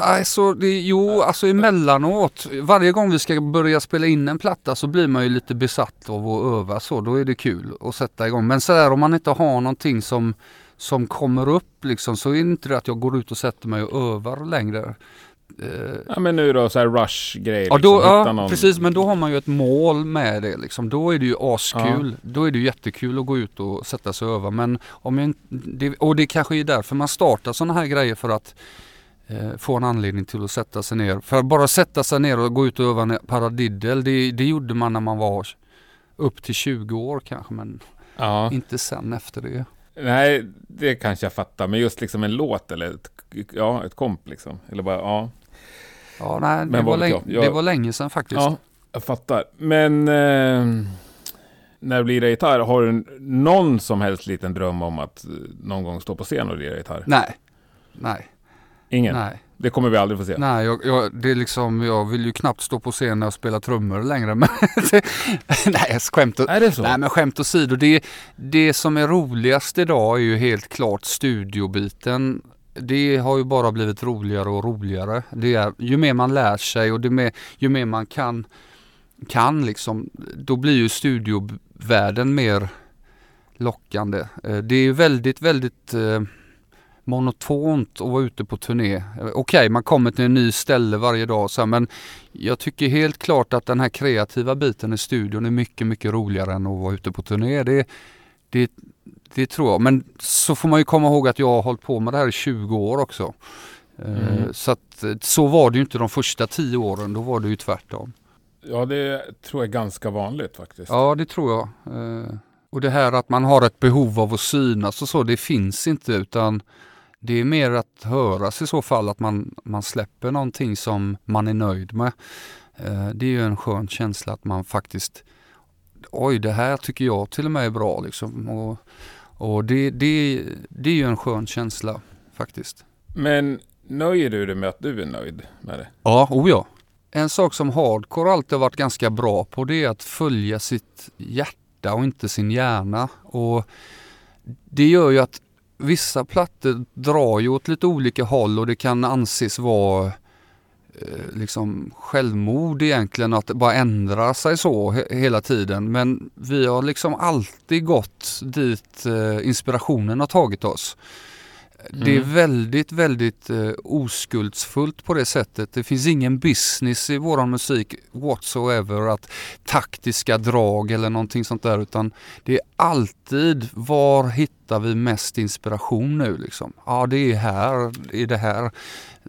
Alltså, det, jo, alltså emellanåt. Varje gång vi ska börja spela in en platta så blir man ju lite besatt av att öva så. Då är det kul att sätta igång. Men sådär om man inte har någonting som, som kommer upp liksom så är det inte det att jag går ut och sätter mig och övar längre. Ja men nu då så här rush-grej. Ja, då, liksom, ja någon- precis, men då har man ju ett mål med det. Liksom. Då är det ju askul. Då är det ju jättekul att gå ut och sätta sig och öva. Men om jag, det, och det kanske är därför man startar sådana här grejer för att eh, få en anledning till att sätta sig ner. För att bara sätta sig ner och gå ut och öva en paradiddle, det, det gjorde man när man var upp till 20 år kanske, men Ja. inte sen efter det. Nej, det kanske jag fattar. Men just liksom en låt eller ett, ja, ett komp liksom. Eller bara, ja. Ja, nej, det, Men var länge, jag? Jag- det var länge sedan faktiskt. Ja, jag fattar. Men eh, när du lirar gitarr, har du någon som helst liten dröm om att eh, någon gång stå på scen och lira gitarr? Nej, nej, Ingen? nej. Det kommer vi aldrig få se. Nej, jag, jag, det är liksom, jag vill ju knappt stå på scen och spela trummor längre. Men det, [laughs] nej, skämt, å- Är det så? nej, men skämt åsido. Det, det som är roligast idag är ju helt klart studiobiten. Det har ju bara blivit roligare och roligare. Det är, ju mer man lär sig och det mer, ju mer man kan, kan liksom, då blir ju studiovärlden mer lockande. Eh, det är ju väldigt, väldigt eh, monotont att vara ute på turné. Okej, Okej, man kommer till en ny ställe varje dag så här, men jag tycker helt klart att den här kreativa biten i studion är mycket, mycket roligare än att vara ute på turné. Det, det, det tror jag. Men så får man ju komma ihåg att jag har hållit på med det här i 20 år också. Eh, Mm. Så att eh, så var det ju inte de första 10 åren, då var det ju tvärtom. Ja, det tror jag är ganska vanligt faktiskt. Ja, det tror jag. Eh, Och det här att man har ett behov av att synas och så, det finns inte utan det är mer att höras i så fall, att man, man släpper någonting som man är nöjd med. Det är ju en skön känsla att man faktiskt, oj det här tycker jag till och med är bra liksom. Och, och det, det, det är ju en skön känsla faktiskt. Men nöjer du dig med att du är nöjd med det? Ja, oh ja. En sak som hardcore alltid har varit ganska bra på det är att följa sitt hjärta och inte sin hjärna. Och det gör ju att vissa plattor drar ju åt lite olika håll och det kan anses vara liksom självmord egentligen att bara ändra sig så he- hela tiden. Men vi har liksom alltid gått dit eh, inspirationen har tagit oss. Det är Mm. väldigt, väldigt eh, oskuldsfullt på det sättet. Det finns ingen business i våran musik whatsoever att taktiska drag eller någonting sånt där utan det är alltid var hittar vi mest inspiration nu liksom? Ja det är här, i det här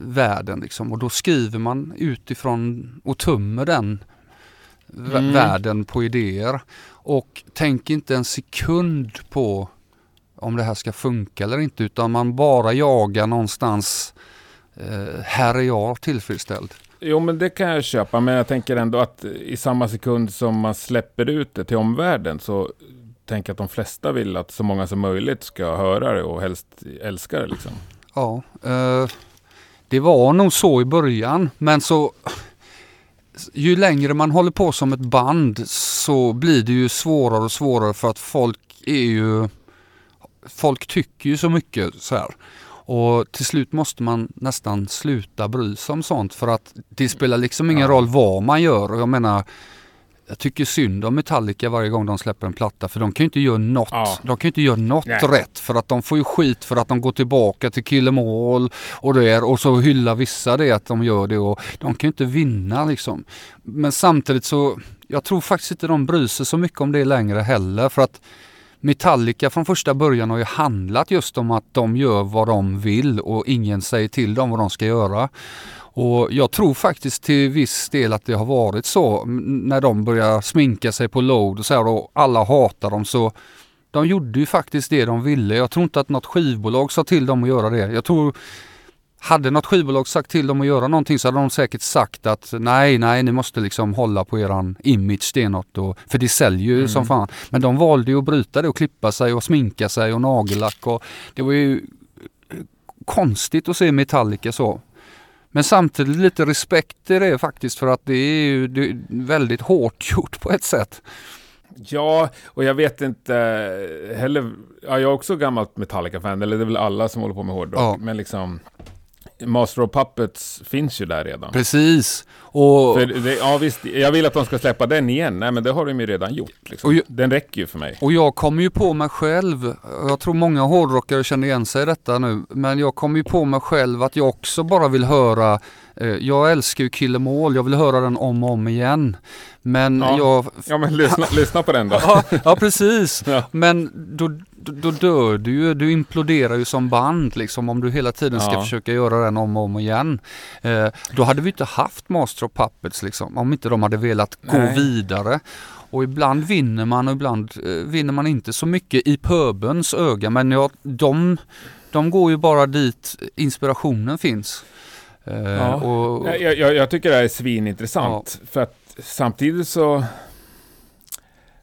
världen liksom och då skriver man utifrån och tummer den Mm. världen på idéer och tänk inte en sekund på om det här ska funka eller inte utan man bara jagar någonstans eh, här är jag tillfredsställd. Jo, men det kan jag köpa, men jag tänker ändå att i samma sekund som man släpper ut det till omvärlden så tänker jag att de flesta vill att så många som möjligt ska höra det och helst älska det. Liksom. Ja, eh, det var nog så i början, men så ju längre man håller på som ett band så blir det ju svårare och svårare för att folk är ju Folk tycker ju så mycket så här. Och till slut måste man nästan sluta bry sig om sånt för att det spelar liksom ingen roll vad man gör. Och jag menar, jag tycker synd om Metallica varje gång de släpper en platta för de kan ju inte göra något, ja. de kan inte göra något rätt för att de får ju skit för att de går tillbaka till Kill Em All och det och så hyllar vissa det att de gör det och de kan ju inte vinna liksom. Men samtidigt så, jag tror faktiskt inte de bryr sig så mycket om det längre heller för att Metallica från första början har ju handlat just om att de gör vad de vill och ingen säger till dem vad de ska göra. Och jag tror faktiskt till viss del att det har varit så när de börjar sminka sig på load och så här och alla hatar dem så de gjorde ju faktiskt det de ville. Jag tror inte att något skivbolag sa till dem att göra det. Jag tror hade något skivbolag sagt till dem att göra någonting så hade de säkert sagt att nej, nej, ni måste liksom hålla på eran image stenhårt. Och, för det säljer ju mm. som fan. Men de valde ju att bryta det och klippa sig och sminka sig och nagellack. Och det var ju konstigt att se Metallica så. Men samtidigt lite respekt i det faktiskt för att det är ju det är väldigt hårt gjort på ett sätt. Ja, och jag vet inte heller. Ja, jag är också gammalt Metallica-fan, eller det är väl alla som håller på med hårdrock. Ja. Men liksom, Master of Puppets finns ju där redan. Precis. Och... Det, ja, visst, jag vill att de ska släppa den igen. Nej, men det har de ju redan gjort. Liksom. Jag, den räcker ju för mig. Och jag kommer ju på mig själv, jag tror många hårdrockare känner igen sig i detta nu, men jag kommer ju på mig själv att jag också bara vill höra eh, jag älskar ju Kill All, jag vill höra den om och om igen. Men ja. jag... Ja men lyssna, lyssna på den då. [laughs] ja, ja precis. Ja. Men då, då dör du ju, du imploderar ju som band liksom om du hela tiden ska ja. försöka göra den om och om igen. Eh, då hade vi inte haft Master of Puppets liksom, om inte de hade velat gå Nej. vidare. Och ibland vinner man och ibland eh, vinner man inte så mycket i pöbens öga men ja, de, de går ju bara dit inspirationen finns. Eh, ja. och, jag, jag, jag, tycker det här är svinintressant ja. för att samtidigt så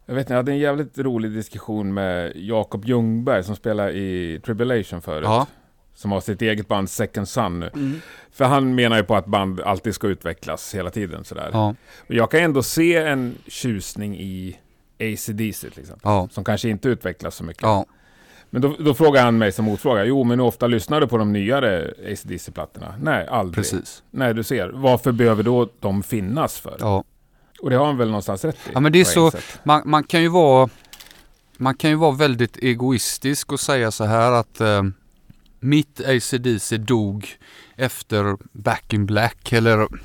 jag vet inte, jag hade en jävligt rolig diskussion med Jakob Ljungberg som spelar i Tribulation förut. Ja. Som har sitt eget band Second Sun nu. Mm. För han menar ju på att band alltid ska utvecklas hela tiden sådär. Ja. Jag kan ändå se en tjusning i ACDC till exempel. Ja. Som kanske inte utvecklas så mycket. Ja. Men då, då frågar han mig som motfråga. Jo, men hur ofta lyssnar du på de nyare ACDC-plattorna? Nej, aldrig. Precis. Nej, du ser. Varför behöver då de finnas för? Ja. Och det har han väl någonstans rätt i? Ja men det är så, man, man, kan ju vara man kan ju vara väldigt egoistisk och säga så här att eh, mitt ACDC dog efter Back in Black eller mm.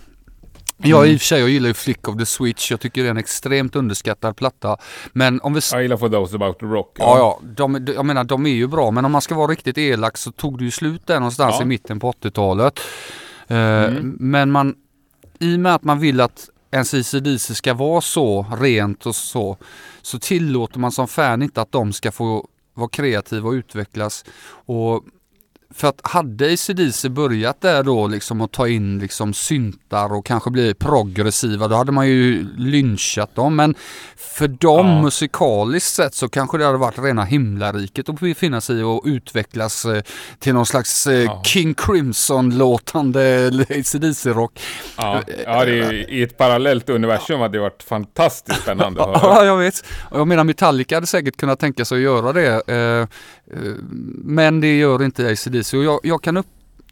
Ja i och för sig, jag gillar ju Flick of the Switch. Jag tycker det är en extremt underskattad platta. Men om vi... Jag gillar For Those About The Rock. Ja, ja. De, jag menar de är ju bra. Men om man ska vara riktigt elak så tog det ju slut där någonstans ja. i mitten på 80-talet. Uh, eh, mm. Men man, i och med att man vill att ens ICDC ska vara så rent och så, så tillåter man som fan inte att de ska få vara kreativa och utvecklas. Och för att hade ACDC börjat där då liksom och ta in liksom syntar och kanske bli progressiva då hade man ju lynchat dem. Men för dem ja. musikaliskt sett så kanske det hade varit rena himlariket att befinna sig i och utvecklas eh, till någon slags eh, ja. King Crimson-låtande ACDC-rock. Ja, ja det är, i ett parallellt universum hade det varit fantastiskt spännande. [laughs] Ja, jag vet. Jag menar Metallica hade säkert kunnat tänka sig att göra det. Eh, men det gör inte ACDC och jag, jag, kan upp,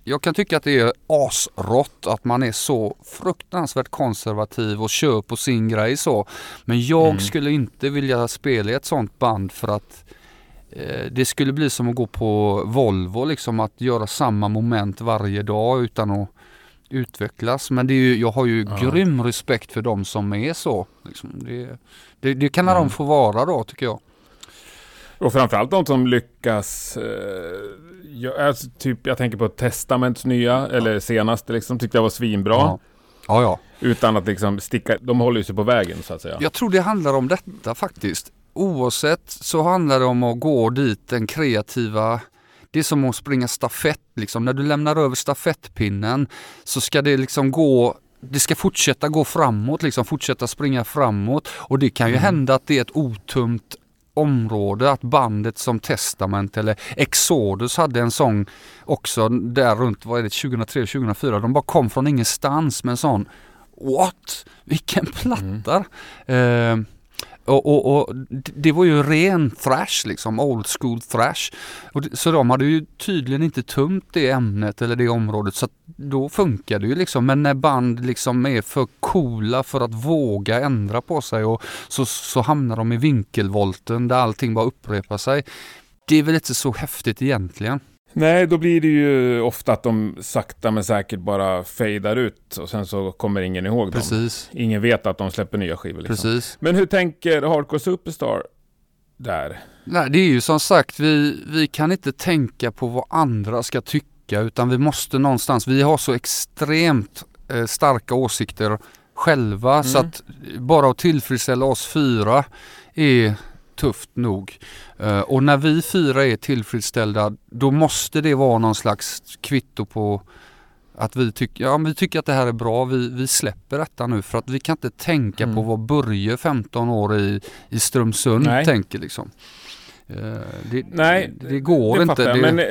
jag kan tycka att det är asrått att man är så fruktansvärt konservativ och kör på sin grej så. Men jag mm. skulle inte vilja spela i ett sånt band för att eh, det skulle bli som att gå på Volvo liksom att göra samma moment varje dag utan att utvecklas. Men det är ju, jag har ju ja. grym respekt för de som är så. Liksom. Det, det, det kan mm. de få vara då tycker jag. Och framförallt de som lyckas eh, jag, alltså, typ, jag tänker på Testaments nya, eller senaste liksom, tyckte jag var svinbra. Ja. ja, ja. Utan att liksom sticka, de håller sig på vägen så att säga. Jag tror det handlar om detta faktiskt. oavsett så handlar det om att gå dit den kreativa det är som att springa stafett liksom. När du lämnar över stafettpinnen så ska det liksom gå det ska fortsätta gå framåt, liksom fortsätta springa framåt. Och det kan ju mm. hända att det är ett otumt område, att bandet som Testament eller Exodus hade en sång också där runt, vad är det, 2003, 2004. De bara kom från ingenstans med en sån What? Vilken platta! Mm. Eh, och, och, och, det var ju ren thrash liksom, old school thrash. Och, så de hade ju tydligen inte tömt det ämnet eller det området så då funkar det ju liksom. Men när band liksom är för coola för att våga ändra på sig och så, så hamnar de i vinkelvolten där allting bara upprepar sig. Det är väl inte så häftigt egentligen. Nej, då blir det ju ofta att de sakta men säkert bara fejdar ut och sen så kommer ingen ihåg Precis. dem. Ingen vet att de släpper nya skivor. Liksom. Precis. Men hur tänker Hardcore Superstar där? Nej, det är ju som sagt, vi, vi kan inte tänka på vad andra ska tycka utan vi måste någonstans, vi har så extremt eh, starka åsikter själva mm. så att bara att tillfredsställa oss fyra är tufft nog. Uh, och när vi fyra är tillfredsställda då måste det vara någon slags kvitto på att vi, tyck, ja, vi tycker att det här är bra, vi, vi släpper detta nu för att vi kan inte tänka mm. på vad Börje 15 år i, i Strömsund Nej. tänker liksom. Uh, det, Nej, det, det går det inte. Det... Men, eh,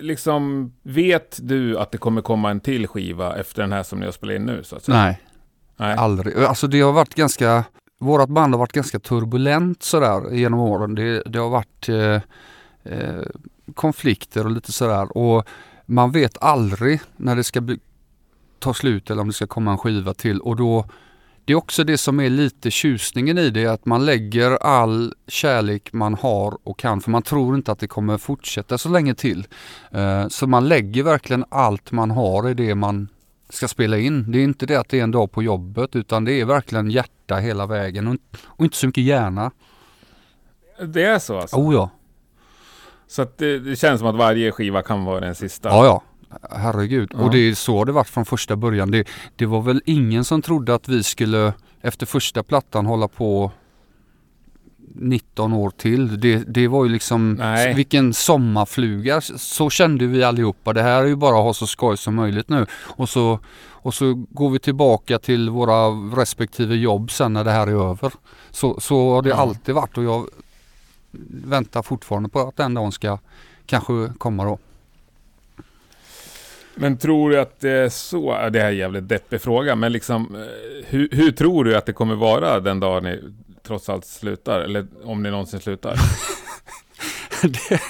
liksom, vet du att det kommer komma en till skiva efter den här som ni har spelat in nu? Så att säga? Nej. Nej, aldrig. Alltså det har varit ganska vårat band har varit ganska turbulent sådär genom åren. Det, det har varit eh, eh, konflikter och lite sådär och man vet aldrig när det ska bli, ta slut eller om det ska komma en skiva till och då det är också det som är lite tjusningen i det, att man lägger all kärlek man har och kan, för man tror inte att det kommer fortsätta så länge till. Eh, så man lägger verkligen allt man har i det man ska spela in. Det är inte det att det är en dag på jobbet utan det är verkligen hjärta hela vägen och, och inte så mycket hjärna. Det är så alltså? Oh ja. Så att det, det, känns som att varje skiva kan vara den sista? Ja, ja. Herregud. Ja. Och det är så det varit från första början. Det, det var väl ingen som trodde att vi skulle efter första plattan hålla på 19 år till. Det, det var ju liksom Nej. vilken sommarfluga. Så kände vi allihopa. Det här är ju bara att ha så skoj som möjligt nu. Och så, och så går vi tillbaka till våra respektive jobb sen när det här är över. Så, så har det ja. alltid varit och jag väntar fortfarande på att den dagen ska kanske komma då. Men tror du att det är så, det här är en jävligt deppig fråga, men liksom eh, hur, hur, tror du att det kommer vara den dagen trots allt slutar? Eller om ni någonsin slutar? [laughs] det,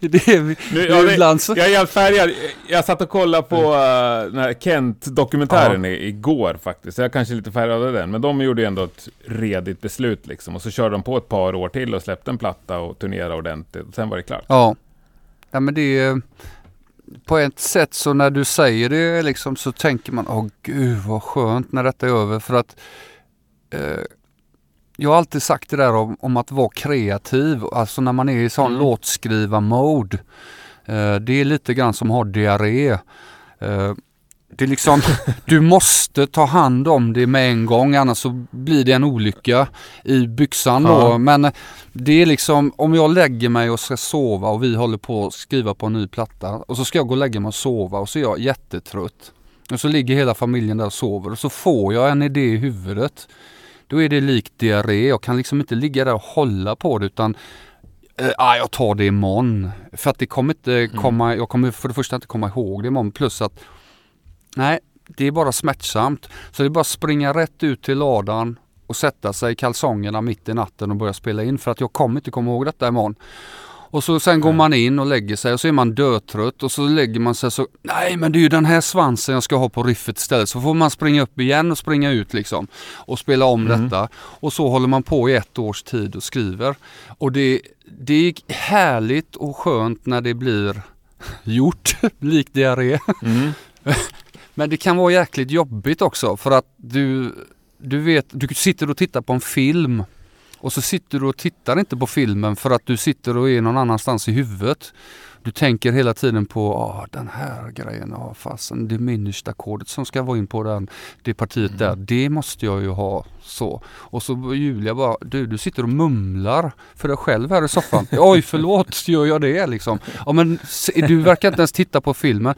[laughs] det är nu, ja, ibland så... Jag är helt färgad. Jag satt och kollade på uh, den här Kent-dokumentären ja. igår faktiskt. Jag kanske är lite färgad av den. Men de gjorde ju ändå ett redigt beslut liksom. Och så körde de på ett par år till och släppte en platta och turnerade ordentligt. Och sen var det klart. Ja. Ja men det är på ett sätt så när du säger det liksom så tänker man, åh gud vad skönt när detta är över. För att eh, jag har alltid sagt det där om, om, att vara kreativ, alltså när man är i sån mm. låtskriva-mode. Eh, det är lite grann som att ha diarré. Eh, det är liksom, [laughs] du måste ta hand om det med en gång annars så blir det en olycka i byxan då. Ja. Men det är liksom, om jag lägger mig och ska sova och vi håller på att skriva på en ny platta och så ska jag gå och lägga mig och sova och så är jag jättetrött. Och så ligger hela familjen där och sover och så får jag en idé i huvudet. Då är det likt diarré. Jag kan liksom inte ligga där och hålla på det utan eh, ah, jag tar det imorgon. För att det kommer inte mm. komma, jag kommer för det första inte komma ihåg det imorgon plus att nej, det är bara smärtsamt. Så det är bara att springa rätt ut till ladan och sätta sig i kalsongerna mitt i natten och börja spela in för att jag kommer inte komma ihåg detta imorgon. Och så sen går man in och lägger sig och så är man dötrött och så lägger man sig så, nej men det är ju den här svansen jag ska ha på riffet istället. Så får man springa upp igen och springa ut liksom och spela om mm. detta. Och så håller man på i ett års tid och skriver. Och det, det är härligt och skönt när det blir [laughs] gjort, likt diarré. Mm. [laughs] men det kan vara jäkligt jobbigt också för att du, du vet, du sitter och tittar på en film och så sitter du och tittar inte på filmen för att du sitter och är någon annanstans i huvudet. du tänker hela tiden på ah, den här grejen, ah, fasen diminished ackordet som ska vara in på den, det partiet mm. där, det måste jag ju ha så. Och så Julia bara, du, du sitter och mumlar för dig själv här i soffan. [laughs] Oj förlåt, gör jag det liksom? Ja men du verkar inte ens titta på filmen.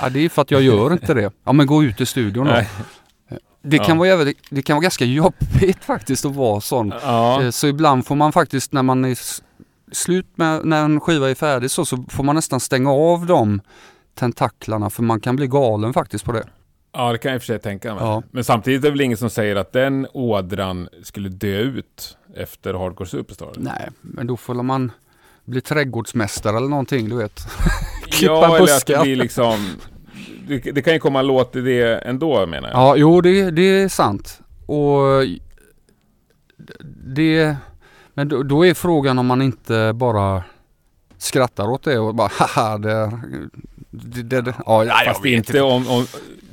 Ja, det är för att jag gör inte det. Ja men gå ut i studion då. Det kan, ja. vara jävligt, det kan vara ganska jobbigt [laughs] faktiskt att vara sån. Ja. Eh, så ibland får man faktiskt när man är slut med, när en skiva är färdig så, så får man nästan stänga av de tentaklarna för man kan bli galen faktiskt på det. Ja, det kan jag i och för sig tänka mig. Ja. Men samtidigt är det väl ingen som säger att den ådran skulle dö ut efter Hardcore Superstar? Nej, men då får man bli trädgårdsmästare eller någonting, du vet. [laughs] Klippa ja, eller att det blir liksom... Det, det, kan ju komma en låt i det ändå menar jag. Ja, jo det, det är sant. Och det... Men då, då, är frågan om man inte bara skrattar åt det och bara haha det... det, det, det ja, Fast inte om, om,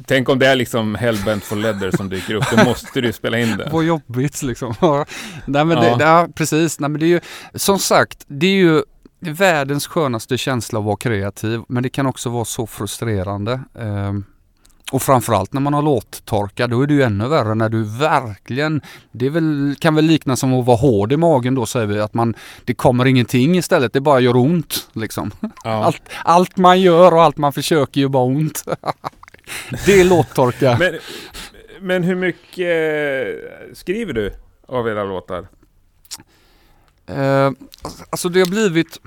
Tänk om det är liksom Hellbent for Leather som dyker upp. Då måste du spela in det. [laughs] Vad jobbigt liksom. [laughs] Nej men ja. det, ja, precis. Nej men det är ju som sagt, det är ju världens skönaste känsla att vara kreativ. Men det kan också vara så frustrerande. Um, och framförallt när man har låttorka, då är det ju ännu värre när du verkligen, det väl, kan väl likna som att vara hård i magen då säger vi, att man, det kommer ingenting istället, det bara gör ont liksom. Ja. [laughs] Allt, allt man gör och allt man försöker gör bara ont. [laughs] det är låttorka. men, men hur mycket skriver du av era låtar? Uh, alltså det har blivit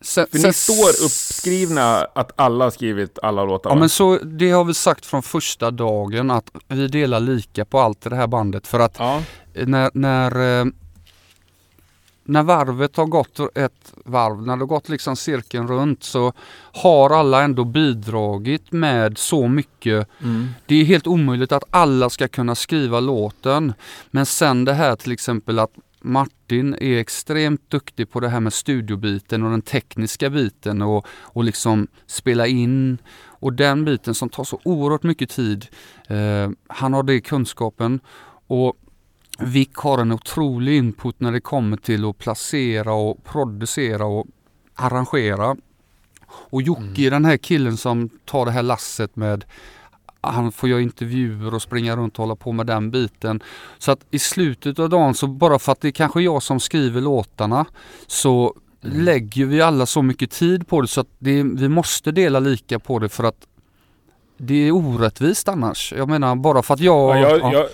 Sen, För sen, ni står uppskrivna att alla har skrivit alla låtar? Ja men så, det har vi sagt från första dagen att vi delar lika på allt i det här bandet för att ja. när, när, eh, när varvet har gått ett varv, när det har gått liksom cirkeln runt så har alla ändå bidragit med så mycket. Mm. Det är helt omöjligt att alla ska kunna skriva låten. Men sen det här till exempel att Martin är extremt duktig på det här med studiobiten och den tekniska biten och, och liksom spela in och den biten som tar så oerhört mycket tid. Eh, han har det kunskapen och Vic har en otrolig input när det kommer till att placera och producera och arrangera. Och Jocke mm. den här killen som tar det här lasset med han får göra intervjuer och springa runt och hålla på med den biten. Så att i slutet av dagen så bara för att det är kanske jag som skriver låtarna så mm. lägger vi alla så mycket tid på det så att det, vi måste dela lika på det för att det är orättvist annars. Jag menar bara för att jag... Ja, jag, ja. jag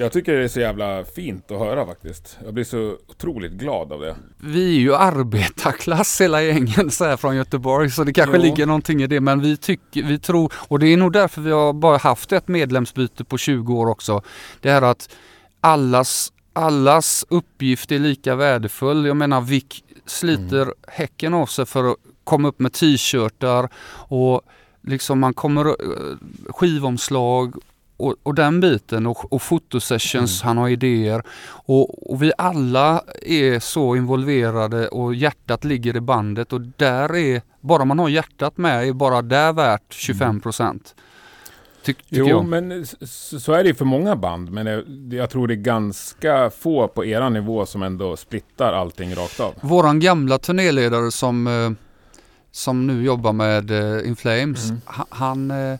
jag tycker det är så jävla fint att höra faktiskt. Jag blir så otroligt glad av det. Vi är ju arbetarklass hela gängen så här från Göteborg så det kanske jo. ligger någonting i det men vi tycker, vi tror och det är nog därför vi har bara haft ett medlemsbyte på 20 år också. Det är att allas, allas uppgift är lika värdefull. Jag menar vi sliter mm. häcken av sig för att komma upp med t-shirtar och liksom man kommer eh, skivomslag och, och den biten och, och fotosessions, mm. han har idéer. Och, och, vi alla är så involverade och hjärtat ligger i bandet och där är, bara man har hjärtat med, är bara där värt 25 mm. procent. Ty, jo, jag. men så är det ju för många band. Men jag, jag, tror det är ganska få på era nivå som ändå splittar allting rakt av. Våran gamla turnéledare som, eh, som nu jobbar med eh, In Flames, mm. han eh,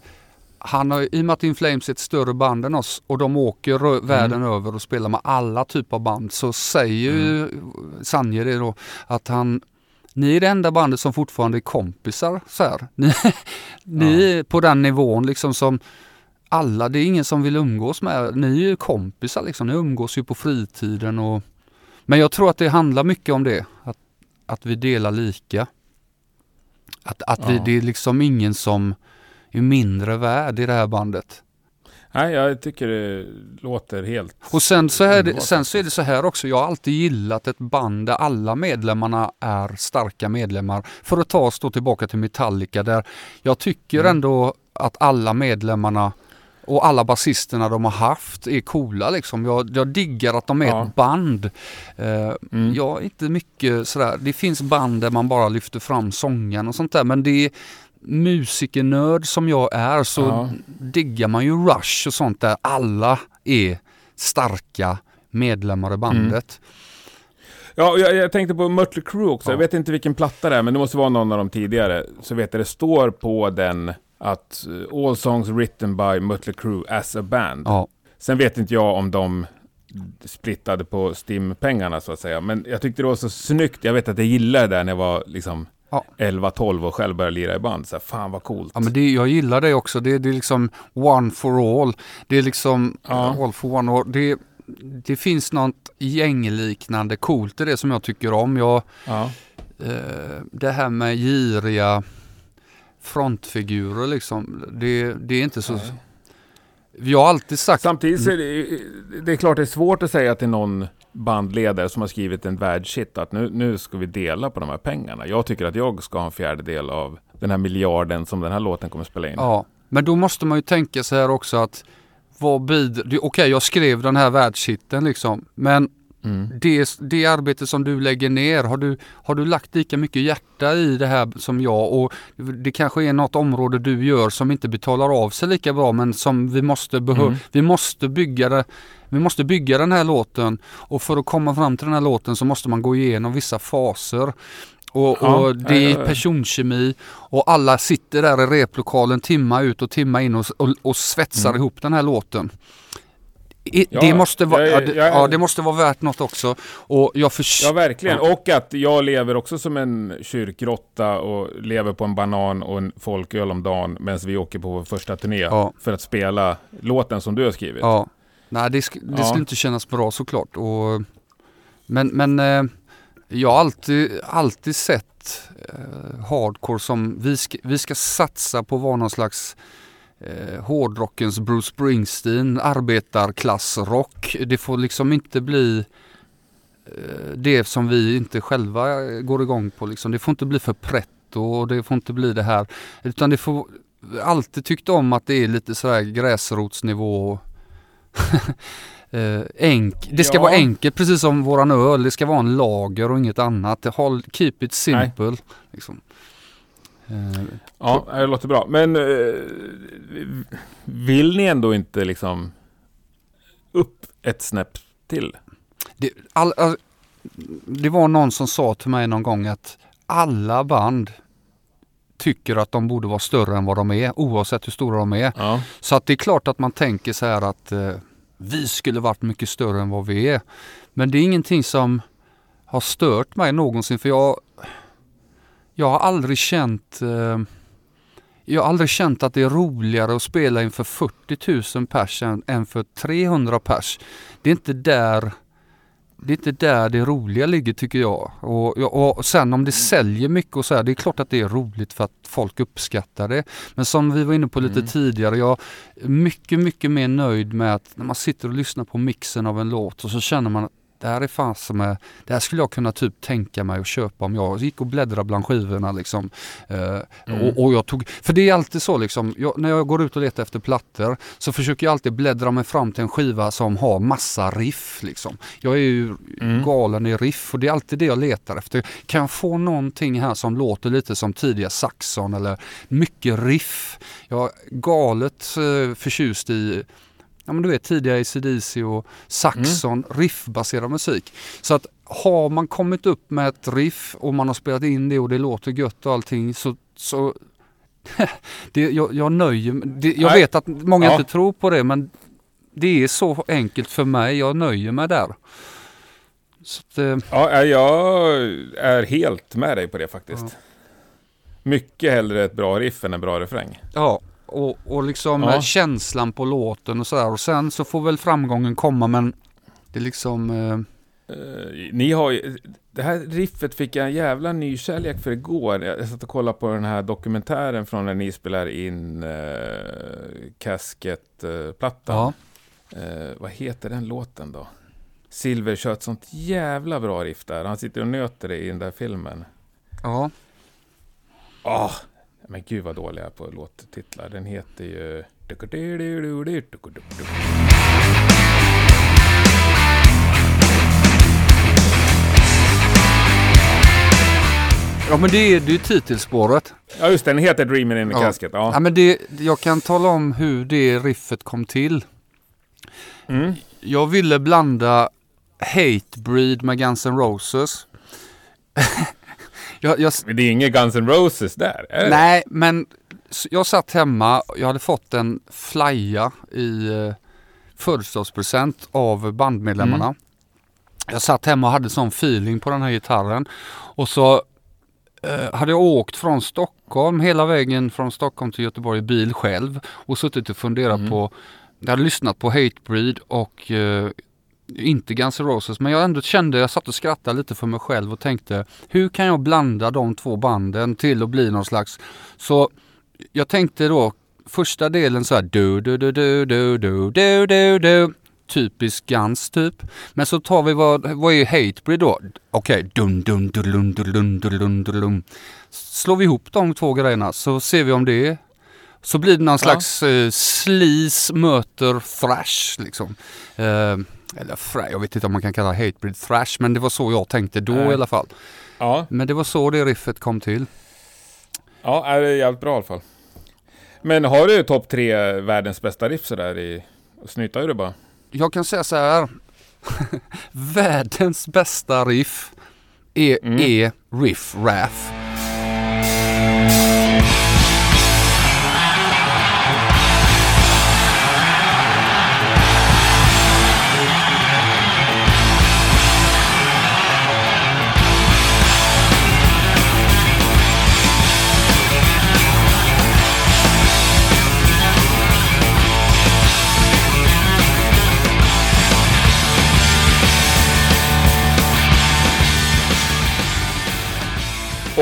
han har, I och med att Inflames är ett större band än oss och de åker mm. världen över och spelar med alla typer av band så säger mm. ju Sanje det då att han ni är det enda bandet som fortfarande är kompisar. Så här. Ni, [laughs] ni är på den nivån liksom som alla, det är ingen som vill umgås med. Ni är ju kompisar liksom, ni umgås ju på fritiden och Men jag tror att det handlar mycket om det. Att, att vi delar lika. Att, att vi, det är liksom ingen som är mindre värd i det här bandet. Nej, jag tycker det låter helt... Och sen så, är det, sen så är det så här också, jag har alltid gillat ett band där alla medlemmarna är starka medlemmar. För att ta oss då tillbaka till Metallica där jag tycker mm. ändå att alla medlemmarna och alla basisterna de har haft är coola liksom. Jag, jag diggar att de är ja. ett band. Uh, mm. Jag är inte mycket sådär, det finns band där man bara lyfter fram sången och sånt där men det, musikernörd som jag är så ja. diggar man ju Rush och sånt där alla är starka medlemmar i bandet. Mm. Ja, jag, jag tänkte på Mötley Crüe också. Ja. Jag vet inte vilken platta det är, men det måste vara någon av de tidigare. Så vet jag, det står på den att eh, All songs written by Mötley Crüe as a band. Ja. Sen vet inte jag om de splittade på STIM-pengarna så att säga. Men jag tyckte det var så snyggt. Jag vet att jag gillade det där när jag var liksom Ja. 11-12 och själv började lira i band. Så här, fan vad coolt. Ja men det, jag gillar det också. Det, det är liksom one for all. Det är liksom Ja. all for one. Och det, det finns något gängliknande coolt i det som jag tycker om. Jag, Ja. eh, det här med giriga frontfigurer liksom. Det, det är inte så... Nej. Vi har alltid sagt... Samtidigt så är det, det är klart det är svårt att säga till någon bandledare som har skrivit en världshit att nu, nu ska vi dela på de här pengarna. Jag tycker att jag ska ha en fjärdedel av den här miljarden som den här låten kommer spela in. Ja, men då måste man ju tänka så här också att vad bidrar... Okej, jag skrev den här världshitten liksom. Men Mm. det, det arbete som du lägger ner, har du, har du lagt lika mycket hjärta i det här som jag? Och det kanske är något område du gör som inte betalar av sig lika bra men som vi måste, behö- Mm. vi måste bygga det. Vi måste bygga den här låten och för att komma fram till den här låten så måste man gå igenom vissa faser. Och, Ja, och det är personkemi och alla sitter där i replokalen timma ut och timma in och, och, och svetsar Mm. ihop den här låten. I, Ja, det, måste vara, jag ja, är- det, jag ja, det måste vara värt något också. Och jag förs- Ja, verkligen. Och att jag lever också som en kyrkråtta och lever på en banan och en folköl om dagen medan vi åker på vår första turné Ja. för att spela låten som du har skrivit. Ja. Nej, det, sk- det Ja. skulle inte kännas bra såklart. Och, men men eh, jag har alltid, alltid sett eh, hardcore som vi ska, vi ska satsa på att vara någon slags eh, hårdrockens Bruce Springsteen, arbetarklassrock. Det får liksom inte bli eh, det som vi inte själva går igång på. Liksom. Det får inte bli för pretto och det får inte bli det här. Utan det får alltid tyckt om att det är lite sådär gräsrotsnivå. [laughs] eh, enk det ska Ja. vara enkelt precis som våran öl. Det ska vara en lager och inget annat. Håll, keep it simple. Liksom. Eh, Ja, det låter bra. Men eh, vill ni ändå inte liksom upp ett snäpp till? Det, all, all, det var någon som sa till mig någon gång att alla band tycker att de borde vara större än vad de är oavsett hur stora de är. Ja. Så att det är klart att man tänker så här att eh, vi skulle varit mycket större än vad vi är. Men det är ingenting som har stört mig någonsin för jag, jag har aldrig känt eh, jag har aldrig känt att det är roligare att spela inför 40 000 pers än, än för 300 pers. Det är inte där det är inte där det roliga ligger tycker jag. Och, och, sen om det säljer mycket och så här, det är klart att det är roligt för att folk uppskattar det. Men som vi var inne på lite Mm. tidigare, jag är mycket, mycket mer nöjd med att när man sitter och lyssnar på mixen av en låt och så känner man att det här är fan som är, det här skulle jag kunna typ tänka mig att köpa om jag gick och bläddrade bland skivorna liksom. Eh, Mm. och, och jag tog, för det är alltid så liksom, jag, när jag går ut och letar efter plattor så försöker jag alltid bläddra mig fram till en skiva som har massa riff liksom. Jag är ju Mm. galen i riff och det är alltid det jag letar efter. Kan jag få någonting här som låter lite som tidiga Saxon eller mycket riff? Jag är galet eh, förtjust i Ja men du vet tidiga ACDC och Saxon, riffbaserad musik. Så att har man kommit upp med ett riff och man har spelat in det och det låter gött och allting så, så [laughs] det, jag, jag nöjer mig. Jag Nej. vet att många Ja. inte tror på det men det är så enkelt för mig. Jag nöjer mig där. Att, eh, Ja, jag är helt med dig på det faktiskt. Ja. Mycket hellre ett bra riff än en bra refräng. ja, och, och liksom Ja. eh, känslan på låten och sådär. Och sen så får väl framgången komma men det är liksom... Eh, Eh, ni har ju, det här riffet fick jag en jävla nykärlek för igår. Jag satt och kollade på den här dokumentären från när ni spelar in uh, Casket-plattan. ja. Eh, vad heter den låten då? Silver kör ett sånt jävla bra riff där. Han sitter och nöter det i den där filmen. ja. Ah, men gud vad dålig jag är på låttitlar. Den heter ju... Ja men det är det är ju titelspåret. Ja just det, den heter Dreaming in the Ja. Casket. Ja. Ja. men det, jag kan tala om hur det riffet kom till. Mm. Jag ville blanda Hatebreed med Guns N' Roses jag, jag, Men det är inget Guns N' Roses där? Är det? nej, men jag satt hemma, jag hade fått en flya i eh, födelsedagspresent av bandmedlemmarna. Mm. Jag satt hemma och hade sån feeling på den här gitarren. Och så eh, hade jag åkt från Stockholm hela vägen från Stockholm till Göteborg i bil själv och suttit och funderat Mm. på, jag hade lyssnat på Hatebreed och eh, inte Guns N' Roses men jag ändå kände, jag satt och skrattade lite för mig själv och tänkte hur kan jag blanda de två banden till att bli någon slags, så jag tänkte då första delen så här du du du du du du du du du typisk Guns typ. Men så tar vi vad, vad är Hatebreed då? Okej, dun dun dun dun dun dun dun dun. Slår vi ihop de två grejerna så ser vi om det är så blir det någon slags eh, sleaze möter thrash liksom. Eh, eller jag vet inte om man kan kalla Hatebreed thrash men det var så jag tänkte då Nej. i alla fall. Ja, Men det var så det riffet kom till. ja är det är jävligt bra i alla fall. Men har du topp tre världens bästa riff sådär i... Snyta ur det bara. Jag kan säga så här. [laughs] Världens bästa riff är, Mm. är Riff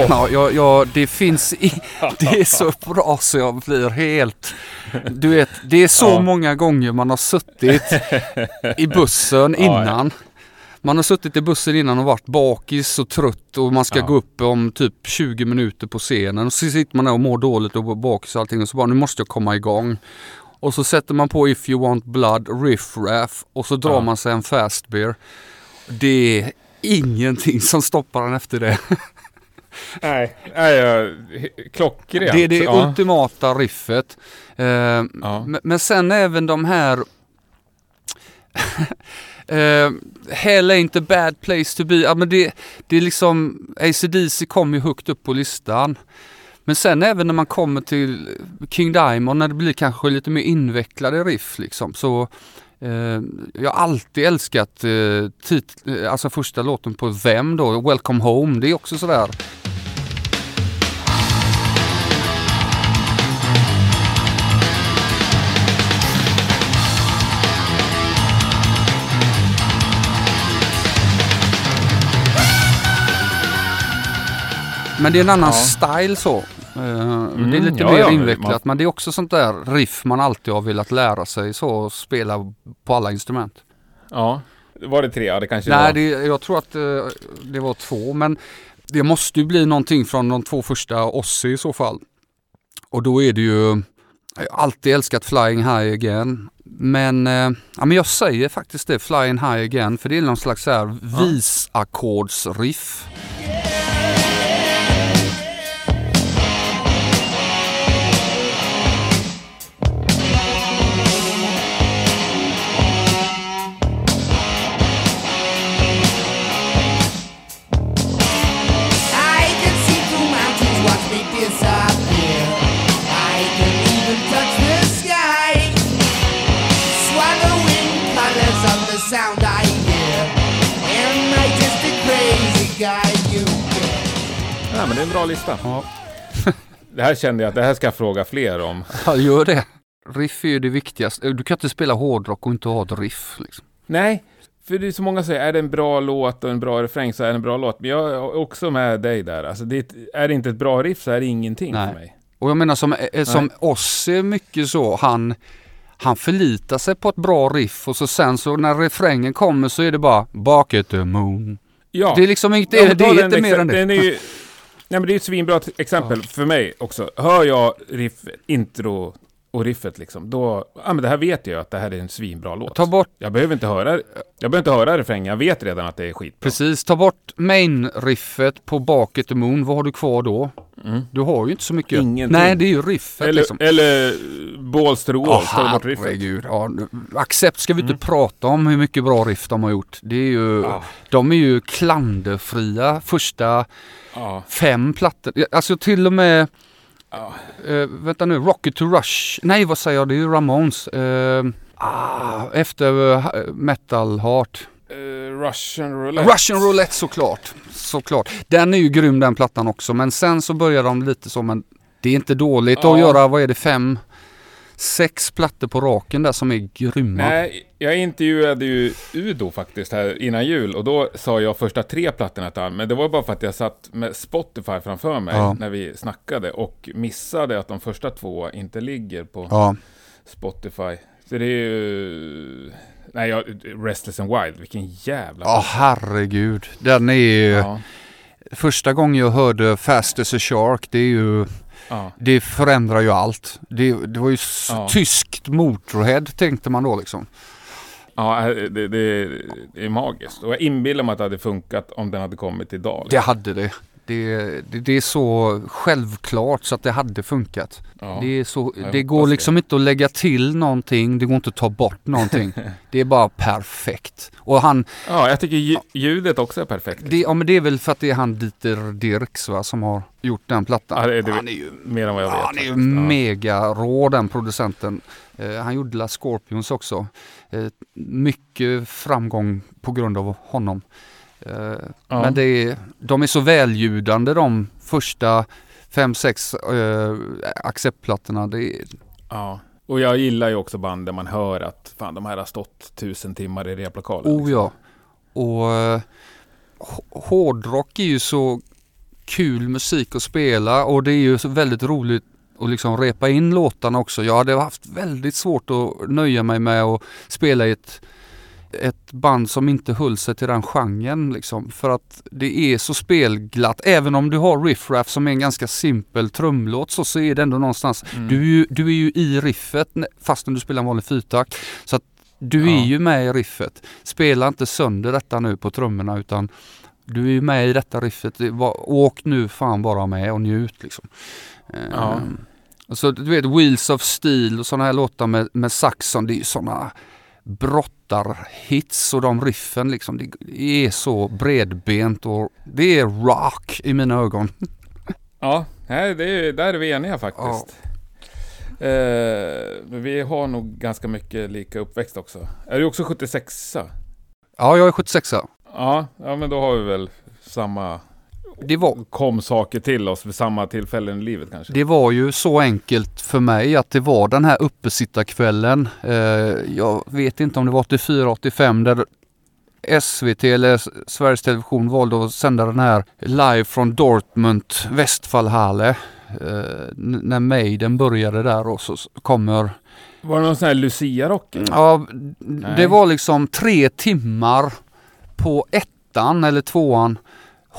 Ja, jag, jag, det finns i, [laughs] Det är så bra så jag blir helt... Du vet, det är så Ja. många gånger man har suttit i bussen [laughs] Ja, ja. innan. Man har suttit i bussen innan och varit bakis och trött och man ska Ja. gå upp om typ 20 minuter på scenen. Och så sitter man där och mår dåligt och bakis och allting och så bara nu måste jag komma igång. Och så sätter man på If You Want Blood, Riff Raff och så drar Ja. man sig en fast beer. Det är ingenting som stoppar en efter det. [laughs] Nej, nej jag, klockrent. Det är det ja. ultimata riffet. Eh, Ja. men, sen även de här [laughs] eh, Hell ain't a bad place to be. Ja, men det, det är liksom ACDC kom ju högt upp på listan. Men sen även när man kommer till King Diamond när det blir kanske lite mer invecklade riff liksom så eh, jag har alltid älskat tit- eh, alltså första låten på Vem då, Welcome Home. Det är också sådär Men det är en annan Ja. style så. Eh, det är lite ja, mer ja, men invecklat man- men det är också sånt där riff man alltid har velat lära sig så spela på alla instrument. Ja. Var det tre? Ja, det kanske Nej, var. det, jag tror att eh, det var två men det måste ju bli någonting från de två första Ozzy i så fall. Och då är det ju, jag har alltid älskat Flying High Again. Men, eh, ja, men jag säger faktiskt det, Flying High Again, för det är någon slags så här visackordsriff. I det är en bra lista. Ja. [laughs] Det här kände jag att det här ska jag fråga fler om. [laughs] Ja, gör det. Riff är ju det viktigaste. Du kan inte spela hårdrock och inte ha ett riff. Liksom. Nej, för det är så många som säger, är det en bra låt och en bra refräng så är det en bra låt. Men jag är också med dig där. Alltså, det är, det inte ett bra riff så är det ingenting Nej. för mig. Och jag menar som, eh, som oss är mycket så, han, han förlitar sig på ett bra riff och så sen så när refrängen kommer så är det bara Back at the moon. Ja. Det är liksom inte, Ja, det, är inte mer än det. Den är ju, [laughs] nej men det är ett svinbra exempel för mig också. Hör jag riff, intro och riffet liksom, då, ja men det här vet jag att det här är en svinbra låt. Ta bort, Jag behöver inte höra, jag behöver inte höra refrängen, jag vet redan att det är skit. precis, ta bort main-riffet på the moon. Vad har du kvar då? Mm. Du har ju inte så mycket. Ingenting. Nej, det är ju riffet Eller, liksom. eller balls to the ta bort riffet. herregud. Ja, Accept ska vi inte prata om hur mycket bra riff de har gjort. Det är ju, Ja. De är ju klanderfria första Ja, fem plattor. Alltså till och med, ja. eh, vänta nu, Rocket to Rush. Nej vad säger jag, det är ju Ramones. Eh, ah, efter eh, Metal Heart. Russian roulette. Russian Roulette såklart. Såklart. Den är ju grym den plattan också. Men sen så börjar de lite så men det är inte dåligt Ja. att göra, vad är det, fem, sex plattor på raken där som är grymma. Nej, jag intervjuade ju Udo faktiskt här innan jul och då sa jag första tre plattorna till honom, men det var bara för att jag satt med Spotify framför mig Ja. när vi snackade och missade att de första två inte ligger på Ja, Spotify. Så det är ju... Nej, jag, Restless and Wild, vilken jävla... ja herregud. Den är ju... ja, Första gången jag hörde Fast as a Shark, det är ju... ja. Det förändrar ju allt. Det, det var ju Ja. tyskt Motorhead tänkte man då liksom. Ja, det, det, det är magiskt. Och jag inbillar mig att det hade funkat om den hade kommit idag. Det hade det. Det, det, det är så självklart så att det hade funkat. ja. Det, är så, det går liksom inte att lägga till någonting, det går inte att ta bort någonting. [laughs] det är bara perfekt. Och han, ja, jag tycker lju- ljudet också är perfekt. det, ja, men det är väl för att det är han Dieter Dirks va, som har gjort den plattan. Ja, det, det, han är ju, mer än vad jag vet. han är ju. Ja. mega rå den producenten. Eh, han gjorde La Scorpions också. Eh, mycket framgång på grund av honom. Eh, Ja. Men det är, de är så väljudande de första fem, sex eh, acceptplattorna. Det är, Ja, och jag gillar ju också band där man hör att fan, de här har stått tusen timmar i replokalen. oh ja. Och eh, hårdrock är ju så kul musik att spela och det är ju så väldigt roligt att liksom repa in låtarna också. Jag hade haft väldigt svårt att nöja mig med att spela i ett, ett band som inte höll sig till den genren liksom. För att det är så spelglatt. Även om du har Riff Raff som är en ganska simpel trumlåt så, så är det ändå någonstans Mm. Du, du är ju i riffet fastän du spelar en vanlig fyrtakt. Så att du Ja. är ju med i riffet. Spela inte sönder detta nu på trummorna utan du är ju med i detta riffet. Åk nu fan bara med och njut liksom. Ja. Ehm, och så du vet Wheels of Steel och sådana här låtar med, med Saxon. Det är ju sådana brottarhits och de riffen liksom. Det är så bredbent och det är rock i mina ögon. [laughs] Ja, nej, det är, där är vi eniga faktiskt. Eh, men vi har nog ganska mycket lika uppväxt också. Är du också 76 Ja, jag är 76 Ja, ja, men då har vi väl samma... Det var, Kom saker till oss vid samma tillfällen i livet kanske. Det var ju så enkelt för mig att det var den här uppesittarkvällen. Eh, jag vet inte om det var 84-85 där SVT eller Sveriges Television valde att sända den här live från Dortmund, Westfallhalle. Eh, när Maiden började där och så kommer Var det någon sån här Lucia-rock? Ja, Nej. det var liksom tre timmar på ettan eller tvåan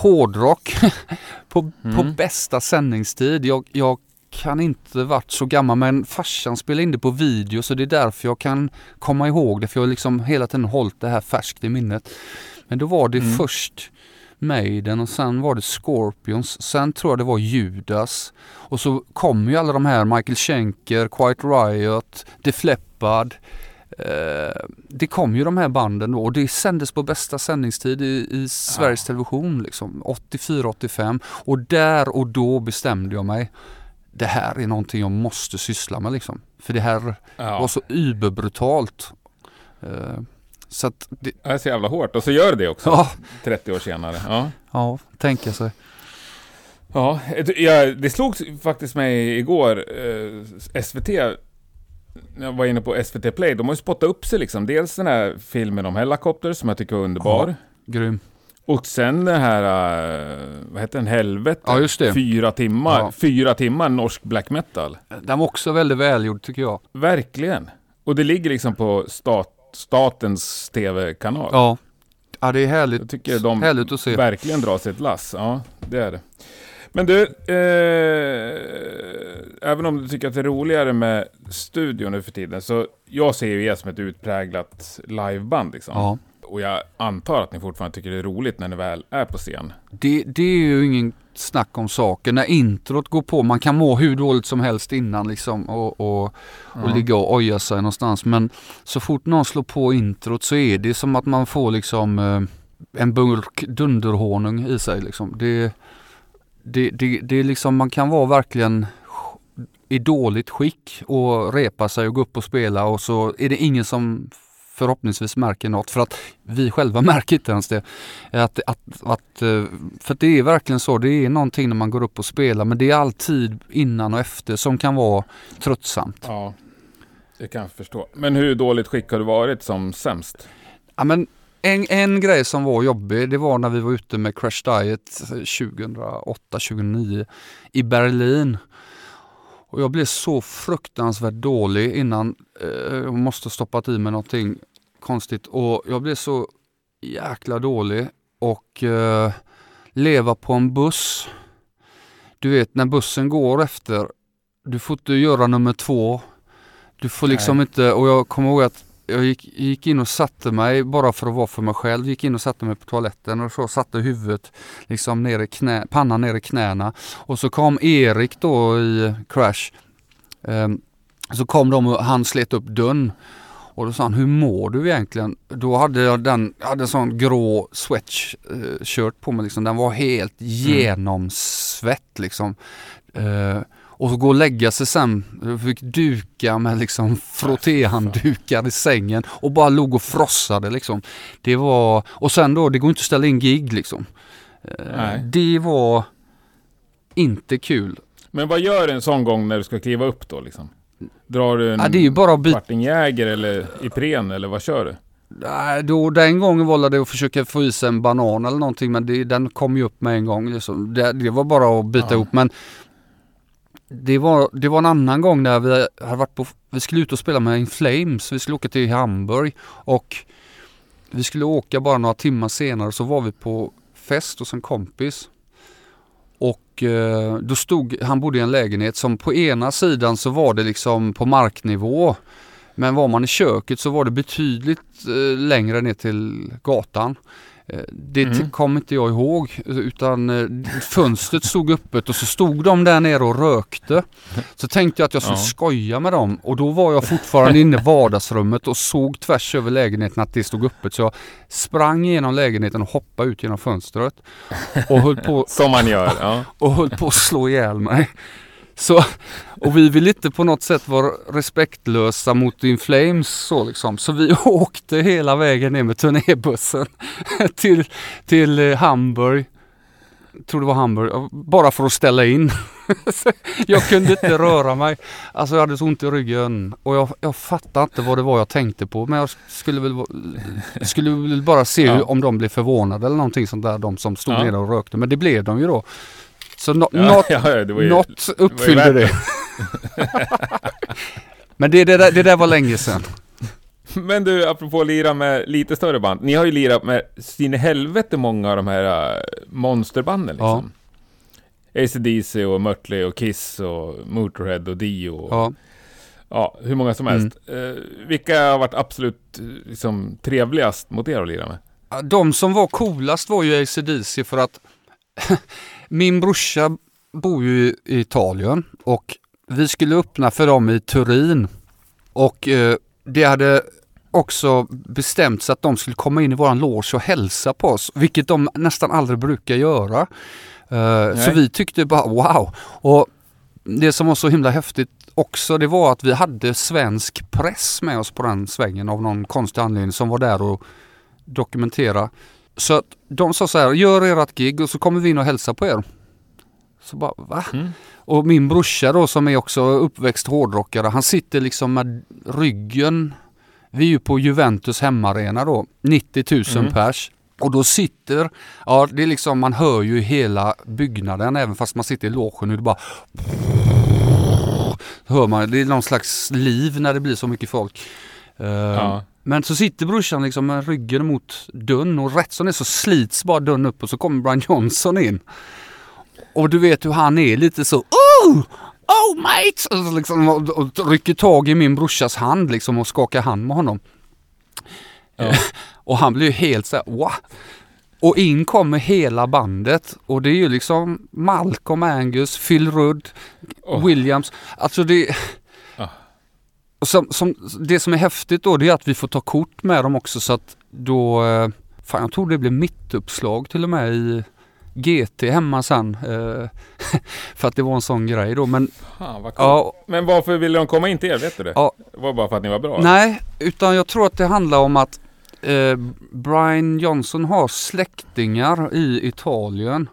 hårdrock [laughs] på, på Mm. bästa sändningstid. Jag, jag kan inte varit så gammal men farsan spelade in det på video så det är därför jag kan komma ihåg det för jag har liksom hela tiden hållit det här färskt i minnet. Men då var det Mm. först Maiden och sen var det Scorpions. Sen tror jag det var Judas. Och så kom ju alla de här Michael Schenker, Quiet Riot, Def Leppard. Eh, det kom ju de här banden då och det sändes på bästa sändningstid i, i Sveriges Television liksom 84-85 och där och då bestämde jag mig det här är någonting jag måste syssla med liksom. För det här Ja. var så überbrutalt. Eh, så att det, Det är så jävla hårt. Och så gör det också. ja, 30 år senare. Ja. ja, tänka sig. Ja, det slog faktiskt mig igår. Eh, SVT, när jag var inne på SVT Play, de har ju spottat upp sig liksom. Dels den här filmen om Helicopter som jag tycker var underbar. Grym. Och sen den här, eh, vad heter den, Helvete? Ja, just det. Fyra timmar, Ja. fyra timmar norsk black metal. Den var också väldigt välgjord tycker jag. Verkligen. Och det ligger liksom på stat, statens tv-kanal. Ja, ja det är härligt, Jag tycker de härligt att se. verkligen drar sig ett lass. Ja, det är det. Men du, eh, även om du tycker att det är roligare med studion nu för tiden, så jag ser ju er som ett utpräglat liveband liksom. Ja. Och jag antar att ni fortfarande tycker det är roligt när ni väl är på scen. Det, det är ju ingen snack om saker. När introt går på, man kan må hur dåligt som helst innan liksom och, och, och Ja. ligga och oja sig någonstans. Men så fort någon slår på introt så är det som att man får liksom eh, en burk dunderhonung i sig liksom. Det, det, det, det är liksom, man kan vara verkligen i dåligt skick och repa sig och gå upp och spela och så är det ingen som förhoppningsvis märker något för att vi själva [laughs] märker inte ens det. Att, att, att, eh, för det är verkligen så, det är någonting när man går upp och spelar men det är alltid innan och efter som kan vara tröttsamt. Ja, det kan jag förstå. Men hur dåligt skick har du varit som sämst? Ja, men en, en grej som var jobbig det var när vi var ute med Crash Diet 2008-2009 i Berlin. Och jag blev så fruktansvärt dålig innan eh, jag måste stoppat i mig någonting konstigt och jag blev så jäkla dålig och eh, leva på en buss. Du vet när bussen går efter, du får inte göra nummer två. Du får liksom Nej. inte, och jag kommer ihåg att jag gick, gick in och satte mig bara för att vara för mig själv. Gick in och satte mig på toaletten och så satte huvudet liksom ner i knä, pannan ner i knäna. Och så kom Erik då i Crash. Ehm, så kom de och han slet upp dörren. Och då sa han, hur mår du egentligen? Då hade jag den, jag hade en sån grå sweatshirt på mig liksom. Den var helt genomsvett liksom. Eh, och gå och lägga sig sen, jag fick duka med liksom frottéhanddukar i sängen och bara låg och frossade liksom. Det var, och sen då, det går inte att ställa in gig liksom. Eh, Nej. Det var inte kul. Men vad gör du en sån gång när du ska kliva upp då liksom? Drar du en Ja, det är ju bara att byta Kvartingjäger eller Ipren eller vad kör du? Nej, då, den gången var det att försöka få i sig en banan eller någonting men det, den kom ju upp med en gång. Liksom. Det, det var bara att byta Ja. ihop men det var, det var en annan gång när vi hade varit på, vi skulle ut och spela med In Flames. Vi skulle åka till Hamburg och vi skulle åka bara några timmar senare så var vi på fest hos en kompis. Och eh, då stod, han bodde i en lägenhet som på ena sidan så var det liksom på marknivå. Men var man i köket så var det betydligt eh, längre ner till gatan. Eh, det Mm. t- kom inte jag ihåg utan eh, fönstret stod öppet och så stod de där nere och rökte. Så tänkte jag att jag skulle Ja. skoja med dem och då var jag fortfarande inne i vardagsrummet och såg tvärs över lägenheten att det stod öppet. Så jag sprang igenom lägenheten och hoppade ut genom fönstret och höll på [laughs] Som man gör, ja. [laughs] och höll på att slå ihjäl mig. Så, och vi vill inte på något sätt vara respektlösa mot In Flames så liksom. Så vi [laughs] åkte hela vägen ner med turnébussen [laughs] till, till eh, Hamburg. Tror det var Hamburg, bara för att ställa in. [laughs] Jag kunde inte röra mig. Alltså jag hade så ont i ryggen och jag, jag fattade inte vad det var jag tänkte på. Men jag skulle väl, skulle väl bara se Ja. hur, om de blev förvånade eller någonting sånt där. De som stod Ja. nere och rökte. Men det blev de ju då. Så no, ja, något, ja, det var ju, något uppfyllde det. [laughs] Men det, det, där, det där var länge sedan. Men du, apropå att lira med lite större band. Ni har ju lirat med sin helvete många av de här äh, monsterbanden liksom. AC/DC och Mötley och Kiss och Motorhead och Dio. Och, ja. Ja. hur många som Mm. helst. Eh, vilka har varit absolut liksom, trevligast mot er att lira med? De som var coolast var ju AC/DC för att [laughs] min brorsa bor ju i Italien och vi skulle öppna för dem i Turin. Och eh, det hade också bestämts att de skulle komma in i våran loge och hälsa på oss, vilket de nästan aldrig brukar göra. Eh, så vi tyckte bara wow. Och det som var så himla häftigt också, det var att vi hade svensk press med oss på den svängen av någon konstig anledning som var där och dokumentera. Så att de sa så här, gör ert gig och så kommer vi in och hälsar på er. Så bara, va? Mm. Och min brorsa då som är också uppväxt hårdrockare, han sitter liksom med ryggen. Vi är ju på Juventus hemmaarena då, 90 000 Mm. pers. Och då sitter, ja det är liksom, man hör ju hela byggnaden även fast man sitter i logen och det bara hör man, det är någon slags liv när det blir så mycket folk. Eh, Ja. Men så sitter brorsan liksom med ryggen mot dörren och rätt som det är så slits bara dörren upp och så kommer Brian Johnson in. Och du vet hur han är lite så Oh! Oh mate! Och, liksom, och, och rycker tag i min brorsas hand liksom och skakar hand med honom. Ja. Eh, [laughs] och han blir ju helt så här, wow. Och in kommer hela bandet och det är ju liksom Malcolm Angus, Phil Rudd, Åh. Williams. Alltså det... Som, som, det som är häftigt då det är att vi får ta kort med dem också så att då... eh, Fan jag tror det blev mittuppslag till och med i GT hemma sen. eh, [laughs] för att det var en sån grej då. Men Fan vad coolt. ja, Men varför ville de komma in till er? Vet du det? Ja. Det var bara för att ni var bra? Nej, utan jag tror att det handlar om att eh, Brian Johnson har släktingar i Italien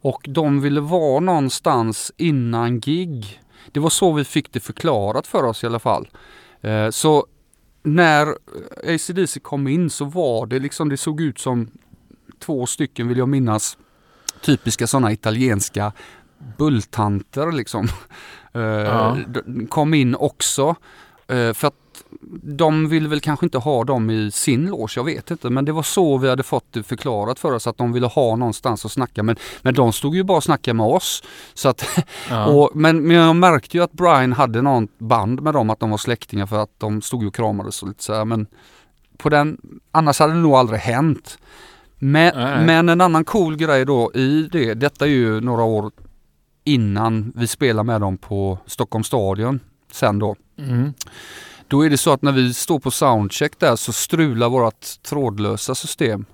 och de ville vara någonstans innan gig. Det var så vi fick det förklarat för oss i alla fall. Eh, så när ACDC kom in så var det liksom, det såg ut som två stycken vill jag minnas, typiska sådana italienska bulltanter liksom. [laughs] Eh, Ja. Kom in också. Eh, För att de vill väl kanske inte ha dem i sin loge, jag vet inte. Men det var så vi hade fått det förklarat för oss att de ville ha någonstans att snacka. Men, men de stod ju bara och snackade med oss. Så att, [laughs] Ja. och, men, men jag märkte ju att Brian hade någon band med dem, att de var släktingar för att de stod ju och kramades och lite så här. Men på den, annars hade det nog aldrig hänt. Men, Nej. men en annan cool grej då i det, detta är ju några år innan vi spelar med dem på Stockholms stadion sen då. Mm. Då är det så att när vi står på soundcheck där så strular vårt trådlösa system.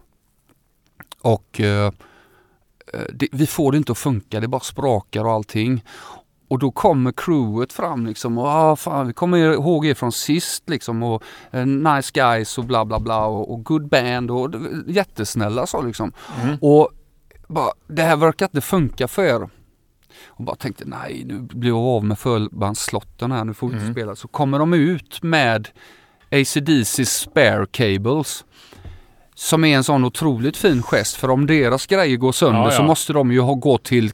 Och eh, eh, det, vi får det inte att funka, det bara sprakar och allting. Och då kommer crewet fram liksom och ah, fan, vi kommer ihåg er från sist liksom och eh, nice guys och bla bla bla och, och good band och jättesnälla så liksom. Mm. Och bara, det här verkar inte funka för er. Och bara tänkte nej nu blir jag av med förbandslotten här, nu får vi inte Mm. spela. Så kommer de ut med ACDC spare cables. Som är en sån otroligt fin gest för om deras grejer går sönder Ja, så ja. måste de ju ha gå till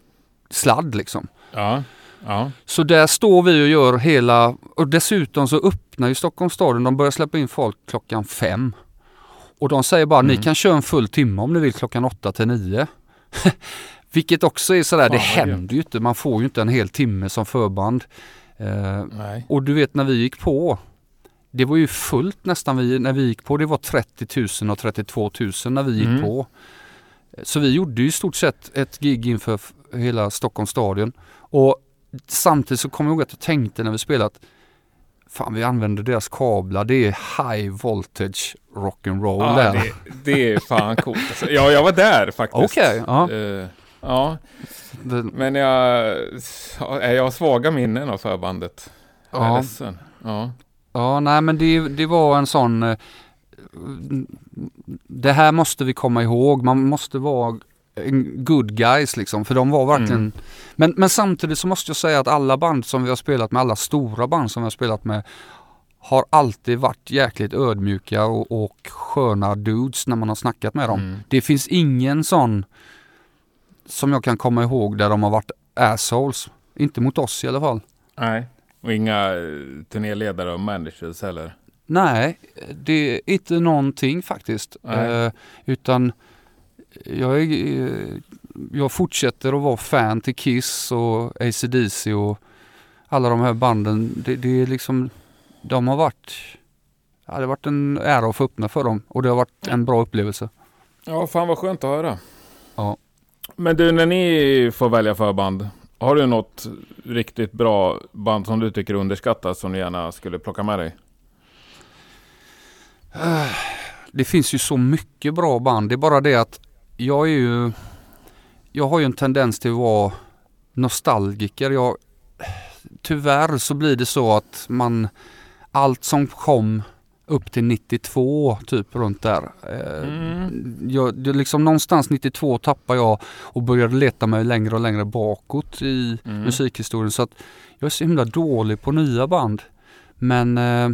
sladd liksom. Ja. Ja. Så där står vi och gör hela, och dessutom så öppnar ju Stockholms stadion, de börjar släppa in folk klockan fem. Och de säger bara, ni Mm. kan köra en full timme om ni vill klockan åtta till nio. [laughs] Vilket också är sådär, Fan, det händer ju inte, man får ju inte en hel timme som förband. Eh, och du vet när vi gick på, det var ju fullt nästan vi, när vi gick på, det var 30 000 och 32 000 när vi gick Mm. på. Så vi gjorde ju i stort sett ett gig inför hela Stockholms stadion. Och samtidigt så kommer jag ihåg att jag tänkte när vi spelat Fan vi använder deras kablar, det är high voltage rock'n'roll Ja, där. det, det är fan coolt. Alltså. Ja, jag var där faktiskt. [laughs] Okej, ja. Eh, ja, men jag, ja, jag har svaga minnen av förbandet. Jag är Ja. ledsen. Ja. Ja, nej men det, det var en sån... eh, Det här måste vi komma ihåg. Man måste vara en good guys liksom. För de var verkligen... Mm. Men, men samtidigt så måste jag säga att alla band som vi har spelat med, alla stora band som vi har spelat med har alltid varit jäkligt ödmjuka och, och sköna dudes när man har snackat med dem. Mm. Det finns ingen sån som jag kan komma ihåg där de har varit assholes. Inte mot oss i alla fall. Nej. Och inga eh, turnéledare och managers heller. Nej, det är inte någonting faktiskt. Eh, utan jag, är, eh, jag fortsätter att vara fan till Kiss och AC/DC och alla de här banden. Det, det är liksom, de har varit, ja, det har varit en ära att få öppna för dem och det har varit en bra upplevelse. Ja, fan vad skönt att höra. Ja. Men du, när ni får välja förband, har du något riktigt bra band som du tycker underskattas som du gärna skulle plocka med dig? Eh, det finns ju så mycket bra band. Det är bara det att jag är ju... Jag har ju en tendens till att vara nostalgiker. Jag, tyvärr så blir det så att man... Allt som kom upp till 92 typ runt där. Eh, Mm. jag, liksom någonstans 92 tappar jag och började leta mig längre och längre bakåt i Mm. musikhistorien. Så att jag är så himla dålig på nya band. Men eh,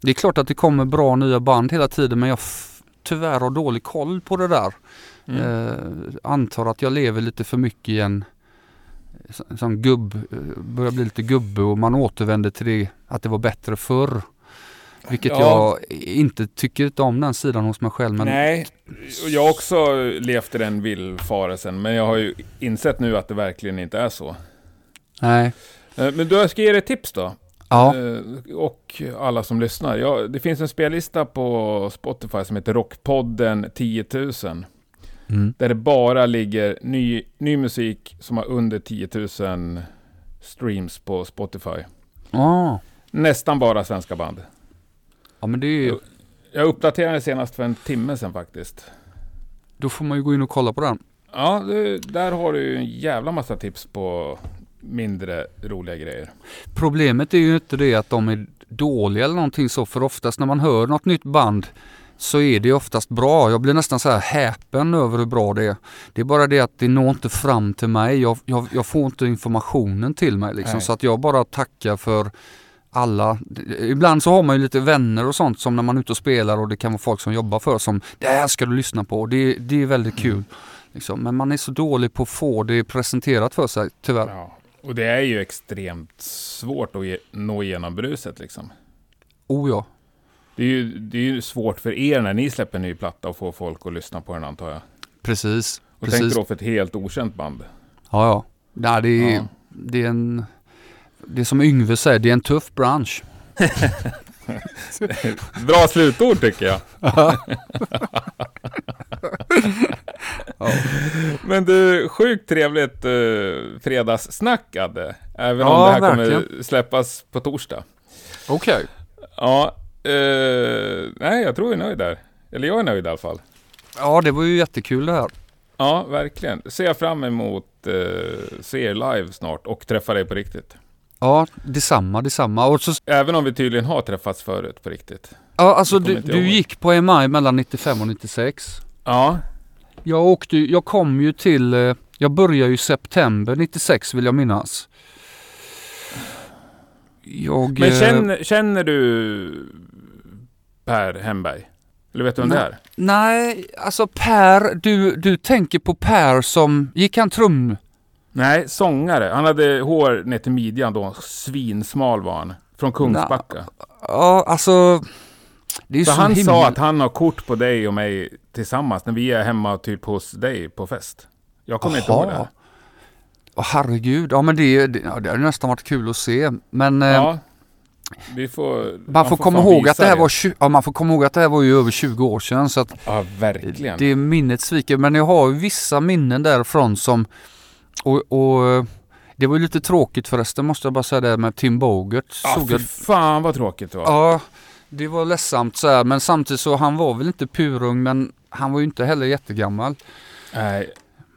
det är klart att det kommer bra nya band hela tiden men jag tyvärr har dålig koll på det där. Mm. Eh, antar att jag lever lite för mycket i en som gubb, eh, börjar bli lite gubbe och man återvänder till det att det var bättre förr. Vilket Ja. jag inte tycker om den sidan hos mig själv. Men Nej, och jag har också levt i den villfarelsen. Men jag har ju insett nu att det verkligen inte är så. nej. Eh, Men då ska jag ge dig ett tips då. Ja, Eh, Och alla som lyssnar. Ja, det finns en spellista på Spotify som heter Rockpodden 10 000. Mm. Där det bara ligger ny, ny musik som har under 10 000 streams på Spotify. Ah. Nästan bara svenska band. Ja men det är ju, Jag uppdaterade senast för en timme sedan faktiskt. då får man ju gå in och kolla på den. Ja, det, där har du ju en jävla massa tips på mindre roliga grejer. Problemet är ju inte det att de är dåliga eller någonting så för oftast när man hör något nytt band så är det oftast bra. Jag blir nästan så här häpen över hur bra det är. Det är bara det att det når inte fram till mig. Jag, jag, jag får inte informationen till mig liksom. Så att jag bara tackar för alla. Ibland så har man ju lite vänner och sånt som när man är ute och spelar och det kan vara folk som jobbar för som det här ska du lyssna på. Det, det är väldigt kul. Liksom. Men man är så dålig på att få det presenterat för sig tyvärr. Ja. Och det är ju extremt svårt att ge, nå igenom bruset liksom. Oh ja. Det är, ju, det är ju svårt för er när ni släpper en ny platta och få folk att lyssna på den antar jag. Precis. Och precis. tänk då för ett helt okänt band. Ja, ja. Nej, det, är, Ja. det är en... Det är som Yngve säger, det är en tuff bransch. [laughs] Bra slutord tycker jag. [laughs] Men du, sjukt trevligt uh, fredagssnack Adde. Även Ja, om det här kommer verkligen. släppas på torsdag. Okej. Ja, eh, nej jag tror jag är nöjd där. Eller jag är nöjd i alla fall. Ja, det var ju jättekul det här. Ja, verkligen. Ser jag fram emot uh, se er live snart och träffa dig på riktigt. Ja, detsamma, detsamma. Och så, Även om vi tydligen har träffats förut på riktigt. ja, alltså du, du gick på MI mellan 95 och 96. Ja, Jag åkte, jag kom ju till, eh, jag började ju september 96 vill jag minnas. Jag... men eh, känner, känner du Per Hemberg? Eller vet du vem det är? Nej, alltså Per, du, du tänker på Per som, gick han trum? Nej, sångare. Han hade hår ner till midjan då. Svinsmal var han. Från Kungsbacka. Ja, alltså. Det är Så så han himla... sa att han har kort på dig och mig tillsammans när vi är hemma typ hos dig på fest. Jag kommer inte ihåg det. Åh herregud, ja men det, det, ja, det har nästan varit kul att se. Men eh, Ja. Vi får... man får komma fan ihåg att det här var, ja, man får komma ihåg att det här var ju över 20 år sedan. Så att Ja, verkligen. det minnet sviker. Men jag har vissa minnen därifrån som, och, och det var ju lite tråkigt förresten måste jag bara säga det med Tim Bogert. Ja, Såg fy jag, fan vad tråkigt det var. ja, det var ledsamt så här. Men samtidigt så han var väl inte purung men han var ju inte heller jättegammal. Nej,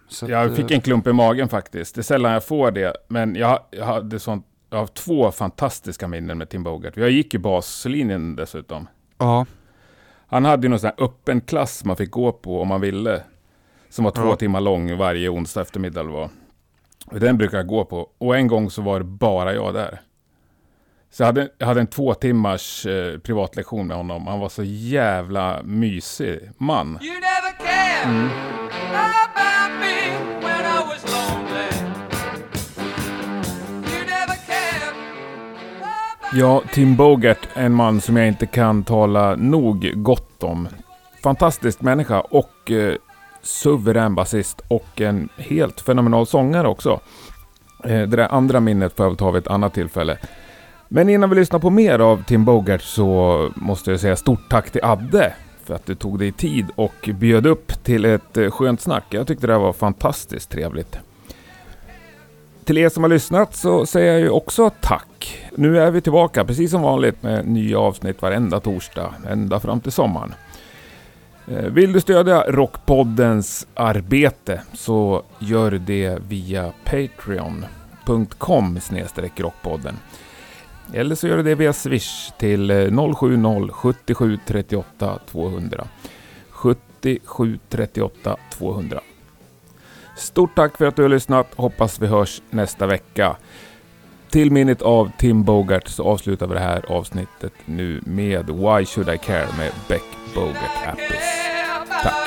Så att, jag fick eh, en klump i magen faktiskt. Det är sällan jag får det. Men jag, jag hade sånt, jag har två fantastiska minnen med Tim Bogart. Jag gick ju baslinjen dessutom. Ja, Han hade ju någon sån här öppen klass man fick gå på om man ville. Som var två Ja. timmar lång varje onsdag eftermiddag eller vad. Den brukar jag gå på. Och en gång så var det bara jag där. Så jag hade, jag hade en två timmars eh, privatlektion med honom. Han var så jävla mysig man. About Ja, Tim Bogart, en man som jag inte kan tala nog gott om. Fantastisk människa och eh, suverän basist och en helt fenomenal sångare också. Eh, det där andra minnet får jag väl ta vid ett annat tillfälle. Men innan vi lyssnar på mer av Tim Bogart så måste jag säga stort tack till Adde för att du tog dig tid och bjöd upp till ett eh, skönt snack. Jag tyckte det här var fantastiskt trevligt. Till er som har lyssnat så säger jag ju också tack. Nu är vi tillbaka precis som vanligt med nya avsnitt varenda torsdag, ända fram till sommaren. Eh, vill du stödja Rockpoddens arbete så gör det via patreon.com rockpodden. Eller så gör du det via Swish till 070 77 38 200. 77 38 200. Stort tack för att du har lyssnat. Hoppas vi hörs nästa vecka. Till minnet av Tim Bogart så avslutar vi det här avsnittet nu med Why Should I Care med Beck Bogart Apples care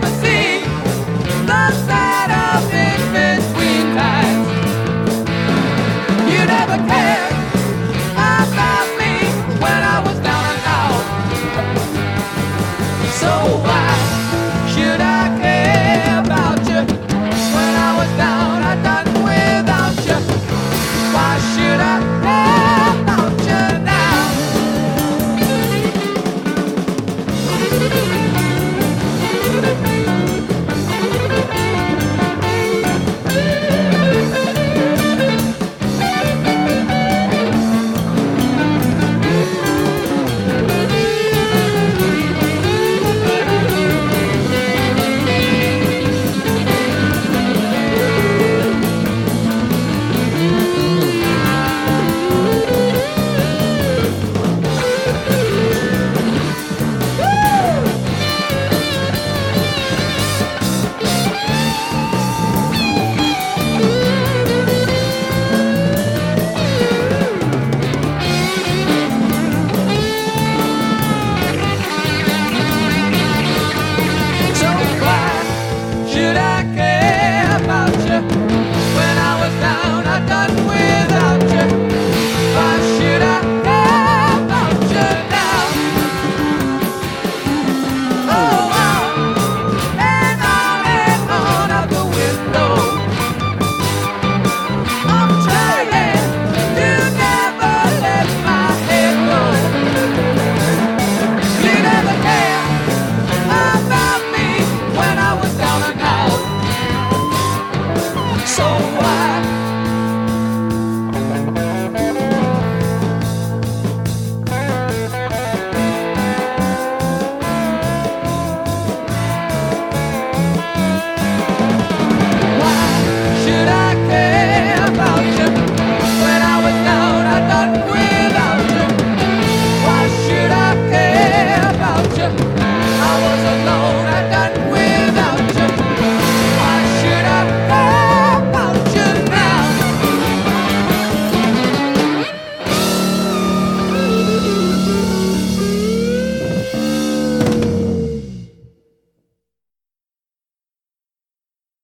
never see.